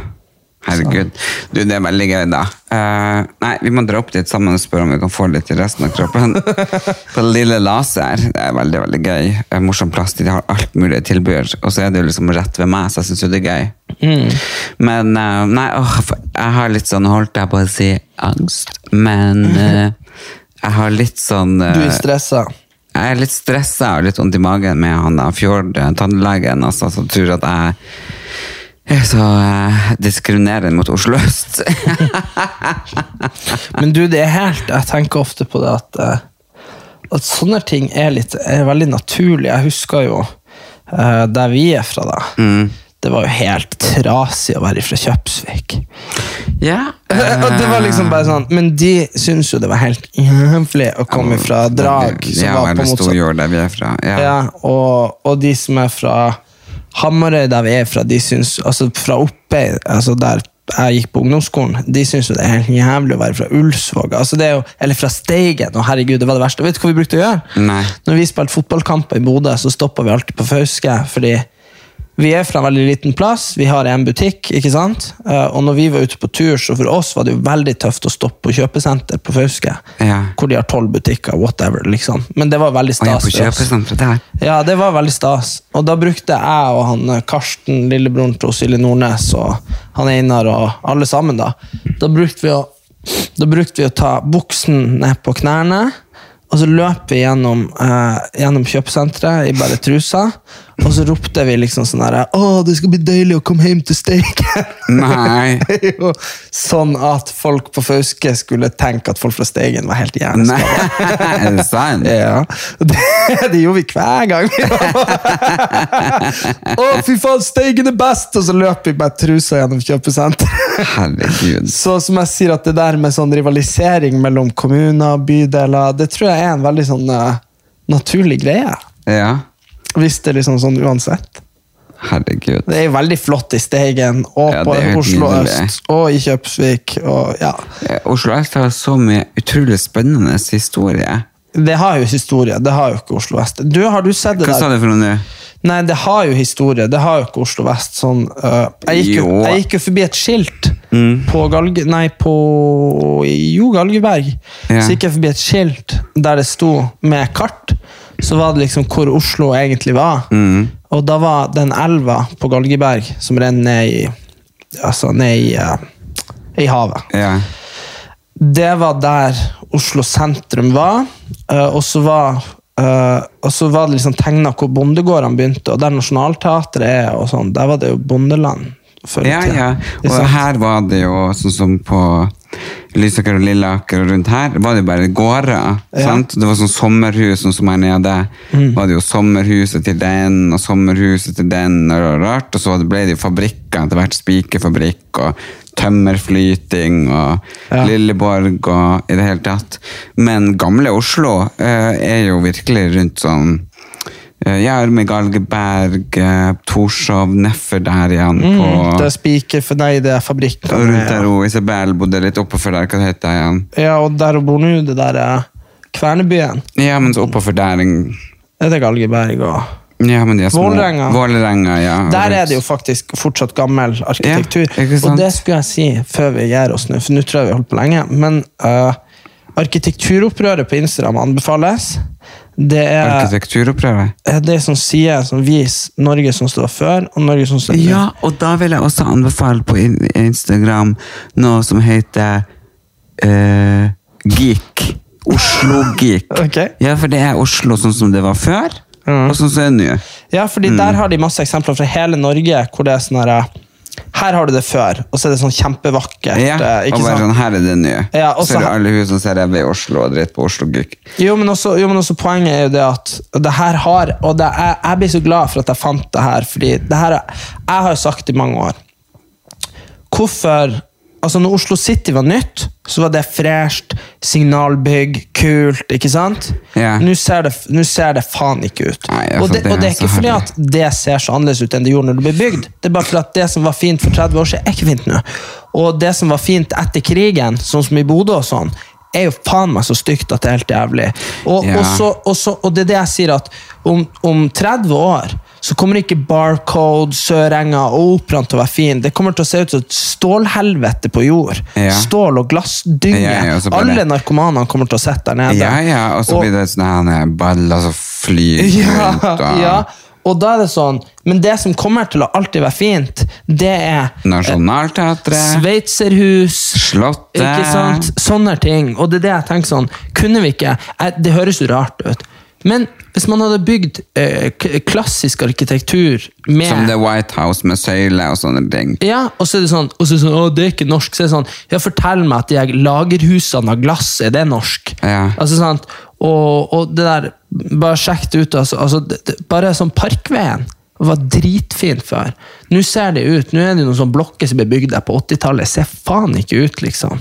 Herregud. Du, det er veldig gøy, da. Uh, nei, vi må dra opp dit sammen og spørre om vi kan få litt i resten av kroppen. På lille laser. Det er veldig veldig gøy. En morsom plass. De har alt mulig tilbud. Og så er det jo liksom rett ved meg, så jeg syns jo det er gøy. Mm. Men uh, nei, åh, jeg har litt sånn, holdt jeg på å si, angst. Men eh, jeg har litt sånn eh, Du er stressa. jeg er litt stressa og litt vondt i magen med han Fjord, eh, tannlegen, altså, som tror at jeg er så eh, diskriminerende mot Oslo øst. Men du, det er helt Jeg tenker ofte på det at, eh, at sånne ting er, litt, er veldig naturlig. Jeg husker jo eh, der vi er fra, da. Det var jo helt trasig å være fra Kjøpsvik. Ja. og det var liksom bare sånn, Men de syns jo det var helt jævlig å komme fra Drag. som Ja, var på motsatt- Storjord, der vi er fra. Ja. Ja, og, og de som er fra Hamarøy, der vi er fra, de syns Altså fra oppe, altså der jeg gikk på ungdomsskolen, de syns jo det er helt jævlig å være fra Ulsvåg. Altså det er jo, eller fra Steigen. Og herregud, det var det verste. Vet du hva vi brukte å gjøre? Nei. Når vi spilte fotballkamper i Bodø, så stoppa vi alltid på Fauske. fordi vi er fra en veldig liten plass, vi har en butikk, ikke sant? Eh, Og når vi var ute på tur, så for oss var det jo veldig tøft å stoppe på kjøpesenter på Fauske. Ja. Hvor de har tolv butikker, whatever, liksom. Men det var veldig stas. Og jeg på for der. Ja, det var veldig stas. Og da brukte jeg og han eh, Karsten, lillebroren til Silje Nordnes, og han Einar og alle sammen, da. Da brukte vi å, brukte vi å ta buksen ned på knærne, og så løp vi gjennom, eh, gjennom kjøpesenteret i bare trusa, og så ropte vi liksom sånn herre Å, det skal bli deilig å komme hjem til Steigen! Nei. Jo, sånn at folk på Fauske skulle tenke at folk fra Steigen var helt hjerneskada. Er ja, det, det gjorde vi hver gang. Å, fy faen, Steigen er best! Og så løp vi bare trusa gjennom kjøpesenteret. Så som jeg sier, at det der med sånn rivalisering mellom kommuner og bydeler, det tror jeg er en veldig sånn uh, naturlig greie. Ja. Hvis det er liksom sånn uansett. Herregud. Det er veldig flott i Steigen, og Ja, på Oslo nydelig. øst, og i Kjøpsvik, og ja. Oslo Øst har så mye utrolig spennende historie. Det har jo historie, det har jo ikke Oslo vest. Du, har du sett det Hva sa du for noe nå? Nei, det har jo historie. Det har jo ikke Oslo vest. Sånn, uh, jeg, gikk jo, jeg gikk jo forbi et skilt på Galge... Nei, på Jo, Galgeberg. Ja. Så gikk jeg forbi et skilt der det sto med kart. Så var det liksom hvor Oslo egentlig var. Og da var den elva på Galgeberg som renner ned i Altså ned i, uh, i havet. Yeah. Det var der Oslo sentrum var. Uh, og så var uh, og så var det liksom tegna hvor bondegårdene begynte, og der Nationaltheatret er. og sånn, Der var det jo bondeland. Før i ja, tida. ja. Ikke Og her var det jo sånn som på Lysaker og Lilleaker og rundt her, var det jo bare gårder. sant? Det var sånn sommerhus, sånn som her nede. Mm. var det jo sommerhuset til den, og sommerhuset til den, og rart. Og så ble det jo fabrikker, etter hvert spikerfabrikk og tømmerflyting og Ja. Lilleborg og i det hele tatt. Men gamle Oslo eh, er jo virkelig rundt sånn eh, Ja, med Galgeberg, eh, Torshov, nedfor der igjen. på... Mm, det er spiker for nei, det er fabrikken. Rundt der og Isabel bodde litt oppover der, hva heter det igjen? Ja, og der hun bor nå, det der er Kvernebyen. Ja, men så oppover der Det er Galgeberg og Ja, men de er. Vålerenga. Vålerenga, ja. Der er det jo faktisk fortsatt gammel arkitektur. Ja, og det skulle jeg si før vi gir oss nå, for nå tror jeg vi har holdt på lenge. Men uh, arkitekturopprøret på Instagram anbefales. Det er, Arkitekturopprøret. er det som sier, som viser Norge som står før, og Norge som står. Ja, og da vil jeg også anbefale på Instagram noe som heter uh, Geek. Oslo Geek. okay. Ja, for det er Oslo sånn som det var før, Mm. og sånn som det er nå. Ja, fordi Mm. der har de masse eksempler fra hele Norge, hvor det er sånn her Her har du det før, og så er det sånn kjempevakkert. Ja, eh, og bare sånn, her er det nye. Ja, også, så er det alle hus som ser ræva i Oslo og dritt på Oslo Guk. Jo, men også, jo, men også poenget er jo det at det her har Og det er, jeg blir så glad for at jeg fant det her, fordi det her er- Jeg har jo sagt i mange år Hvorfor Altså, når Oslo City var nytt, så var det fresht, signalbygg, kult, ikke sant? Yeah. Nå ser, det, nå ser det faen ikke ut. Nei, og, det, det og det er ikke fordi at det ser så annerledes ut enn det gjorde når det ble bygd. Det er bare fordi at det som var fint for 30 år siden, er ikke fint nå. Og det som var fint etter krigen, sånn som i Bodø og sånn, er jo faen meg så stygt at det er helt jævlig. Og, yeah. og, så, og, så, det er det jeg sier, at om, om 30 år så kommer ikke Barcode, Sørenga og Operaen til å være fin. Det kommer til å se ut som et stålhelvete på jord. Ja. Stål og glassdynge. Ja, ja, og Alle narkomanene kommer til å sitte der nede. Ja, ja, og så Og- blir det sånne baller som flyr ja, rundt. Og ja, og da er det sånn Men det som kommer til å alltid være fint, det er Nationaltheatret, Sveitserhus Slottet Ikke sant? Sånne ting. Og det er det jeg tenker sånn Kunne vi ikke Det høres jo rart ut. Men hvis man hadde bygd eh, klassisk arkitektur med Som The White House med søyle og sånne ting. ja, og så er det sånn, og så er det sånn å, det er ikke norsk. Så er det sånn, ja, Fortell meg at de her lagerhusene av glass, er det norsk? Ja. Altså sant, og, og det der, Bare sjekk det ut. Altså, altså, det, det, bare sånn Parkveien. Var dritfint før. Nå ser det ut, nå er det noen sånne blokker som ble bygd der på 80-tallet. Ser faen ikke ut, liksom.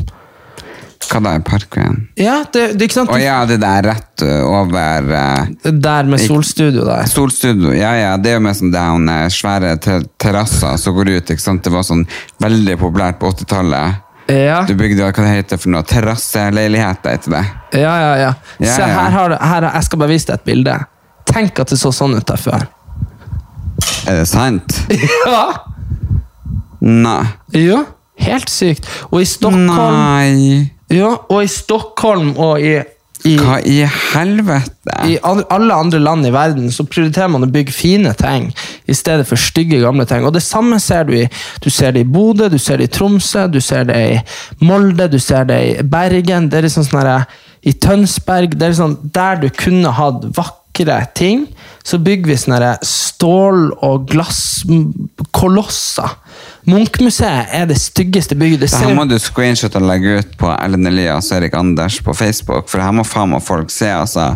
Hva da, Parkveien? Ja, det, det ikke sant? Å ja, det der rett over uh, Der med solstudio der. Solstudio, ja ja, det er jo med sånn down, eh, svære ter terrasser som går ut, ikke sant? Det var sånn veldig populært på 80-tallet. Ja, Du bygde, hva det heter for noe, terrasseleiligheter, etter det. ja, ja. ja. Ja, Se, her har du, her, jeg skal bare vise deg et bilde. Tenk at det så sånn ut der før. Er det sant? Ja! Nei. Ja, helt sykt. Og i Stockholm, Nei. Ja, og i Stockholm og i, i, Hva i helvete? i alle andre land i verden så prioriterer man å bygge fine ting i stedet for stygge, gamle ting. Og det samme ser du i Du ser det i Bodø, du ser det i Tromsø, du ser det i Molde, du ser det i Bergen. Det er liksom sånn I Tønsberg. det er liksom Der du kunne hatt vakre ting, så bygger vi sånne stål- og glasskolosser. Munchmuseet er det styggeste bygget. Ser her må du screenshot og legge ut på Ellen Elias og Erik Anders på Facebook, for her må faen meg folk se, altså.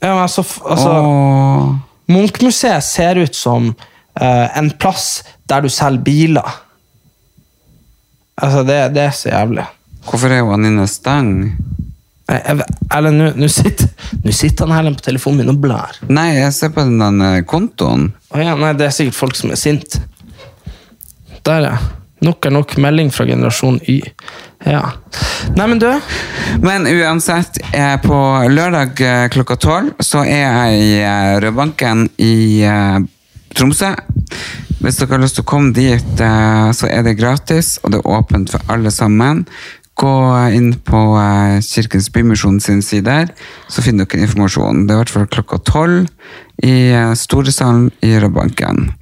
ja, men altså, altså. Munchmuseet ser ut som uh, en plass der du selger biler. Altså, det, det er så jævlig. Hvorfor er hun Anine Stang? Eller nå- sitter, sitter han Helen på telefonen min og blar. Nei, jeg ser på den kontoen. Oh, ja, nei, det er sikkert folk som er sint. Der, ja. Nok er nok melding fra generasjon Y. Ja. Nei, men du Men uansett, eh, på lørdag eh, klokka tolv så er jeg i eh, Rødbanken i Tromsø. Hvis dere har lyst til å komme dit, så er det gratis, og det er åpent for alle sammen. Gå inn på Kirkens Bymisjon sin side, så finner dere informasjon. Det er i hvert fall klokka tolv i eh, Storesalen i Rødbanken.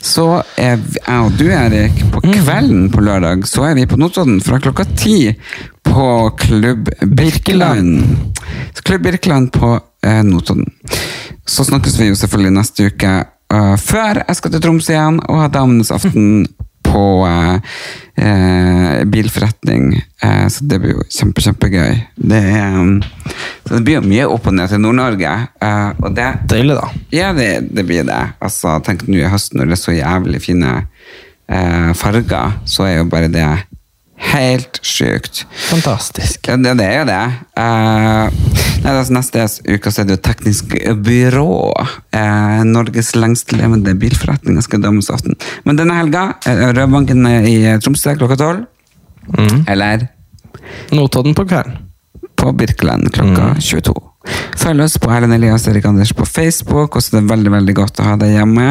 Så er jeg og du, Erik, på kvelden på lørdag, så er vi på Notodden fra klokka ti på Klubb Birkeland. Klubb Birkeland på eh, Notodden. Så snakkes vi jo selvfølgelig neste uke Uh, før jeg skal til Troms igjen og ha Damenes aften på eh, eh, bilforretning. Eh, så det blir jo kjempe, kjempegøy. Det, er, um, så det blir jo mye opp og ned til Nord-Norge. eh, og det Deilig, da. ja, det, det blir det. Altså, tenk nå i høsten når det er så jævlig fine eh, farger, så er jo bare det helt sykt. Fantastisk. Ja, det, det er jo det. Uh, nei, altså, neste uke så er det jo Teknisk byrå. Uh, Norges lengstlevende bilforretning skal dømmes aften. Men denne helga er Rødbanken i Tromsø klokka tolv. Eller Notodden på kvelden. på Birkeland klokka 22. Følg oss på Erlend Elias Erik Anders på Facebook. Også det er veldig veldig godt å ha deg hjemme.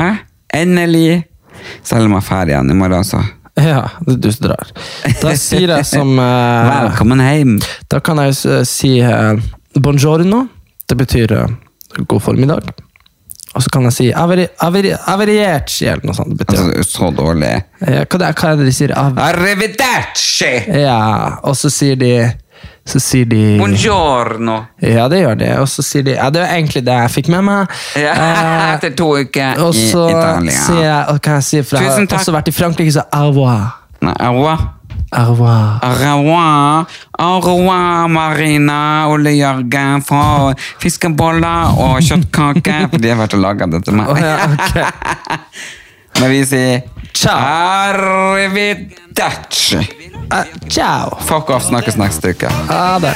Endelig! Selv om jeg drar igjen i morgen, altså. Ja, du drar. Da sier jeg som eh, Velkommen hjem! Da kan jeg eh, si eh, buongiorno. Det betyr eh, god formiddag. Og så kan jeg si averi, eller noe sånt. Det betyr. Altså, så dårlig. Ja, hva, det, hva er det de sier? Av, Arrivederci! ja, og så sier de Så sier de Buongiorno! Ja, det gjør de. Og så sier de Ja, det var egentlig det jeg fikk med meg. Ja, Eh, etter to uker og i så Italia. sier jeg og kan jeg si, for jeg har også vært i Frankrike, så au revoir. Nei, au revoir. Au revoir. Au revoir, au revoir, Marina, Ole Jørgen fra fiskeboller og kjøttkaker. For de har vært og laga det til meg. Oh, ja, okay. Men vi sier Ciao. Arrivederci. Eh, ciao. Fuck off, snakkes neste uke. Ha det.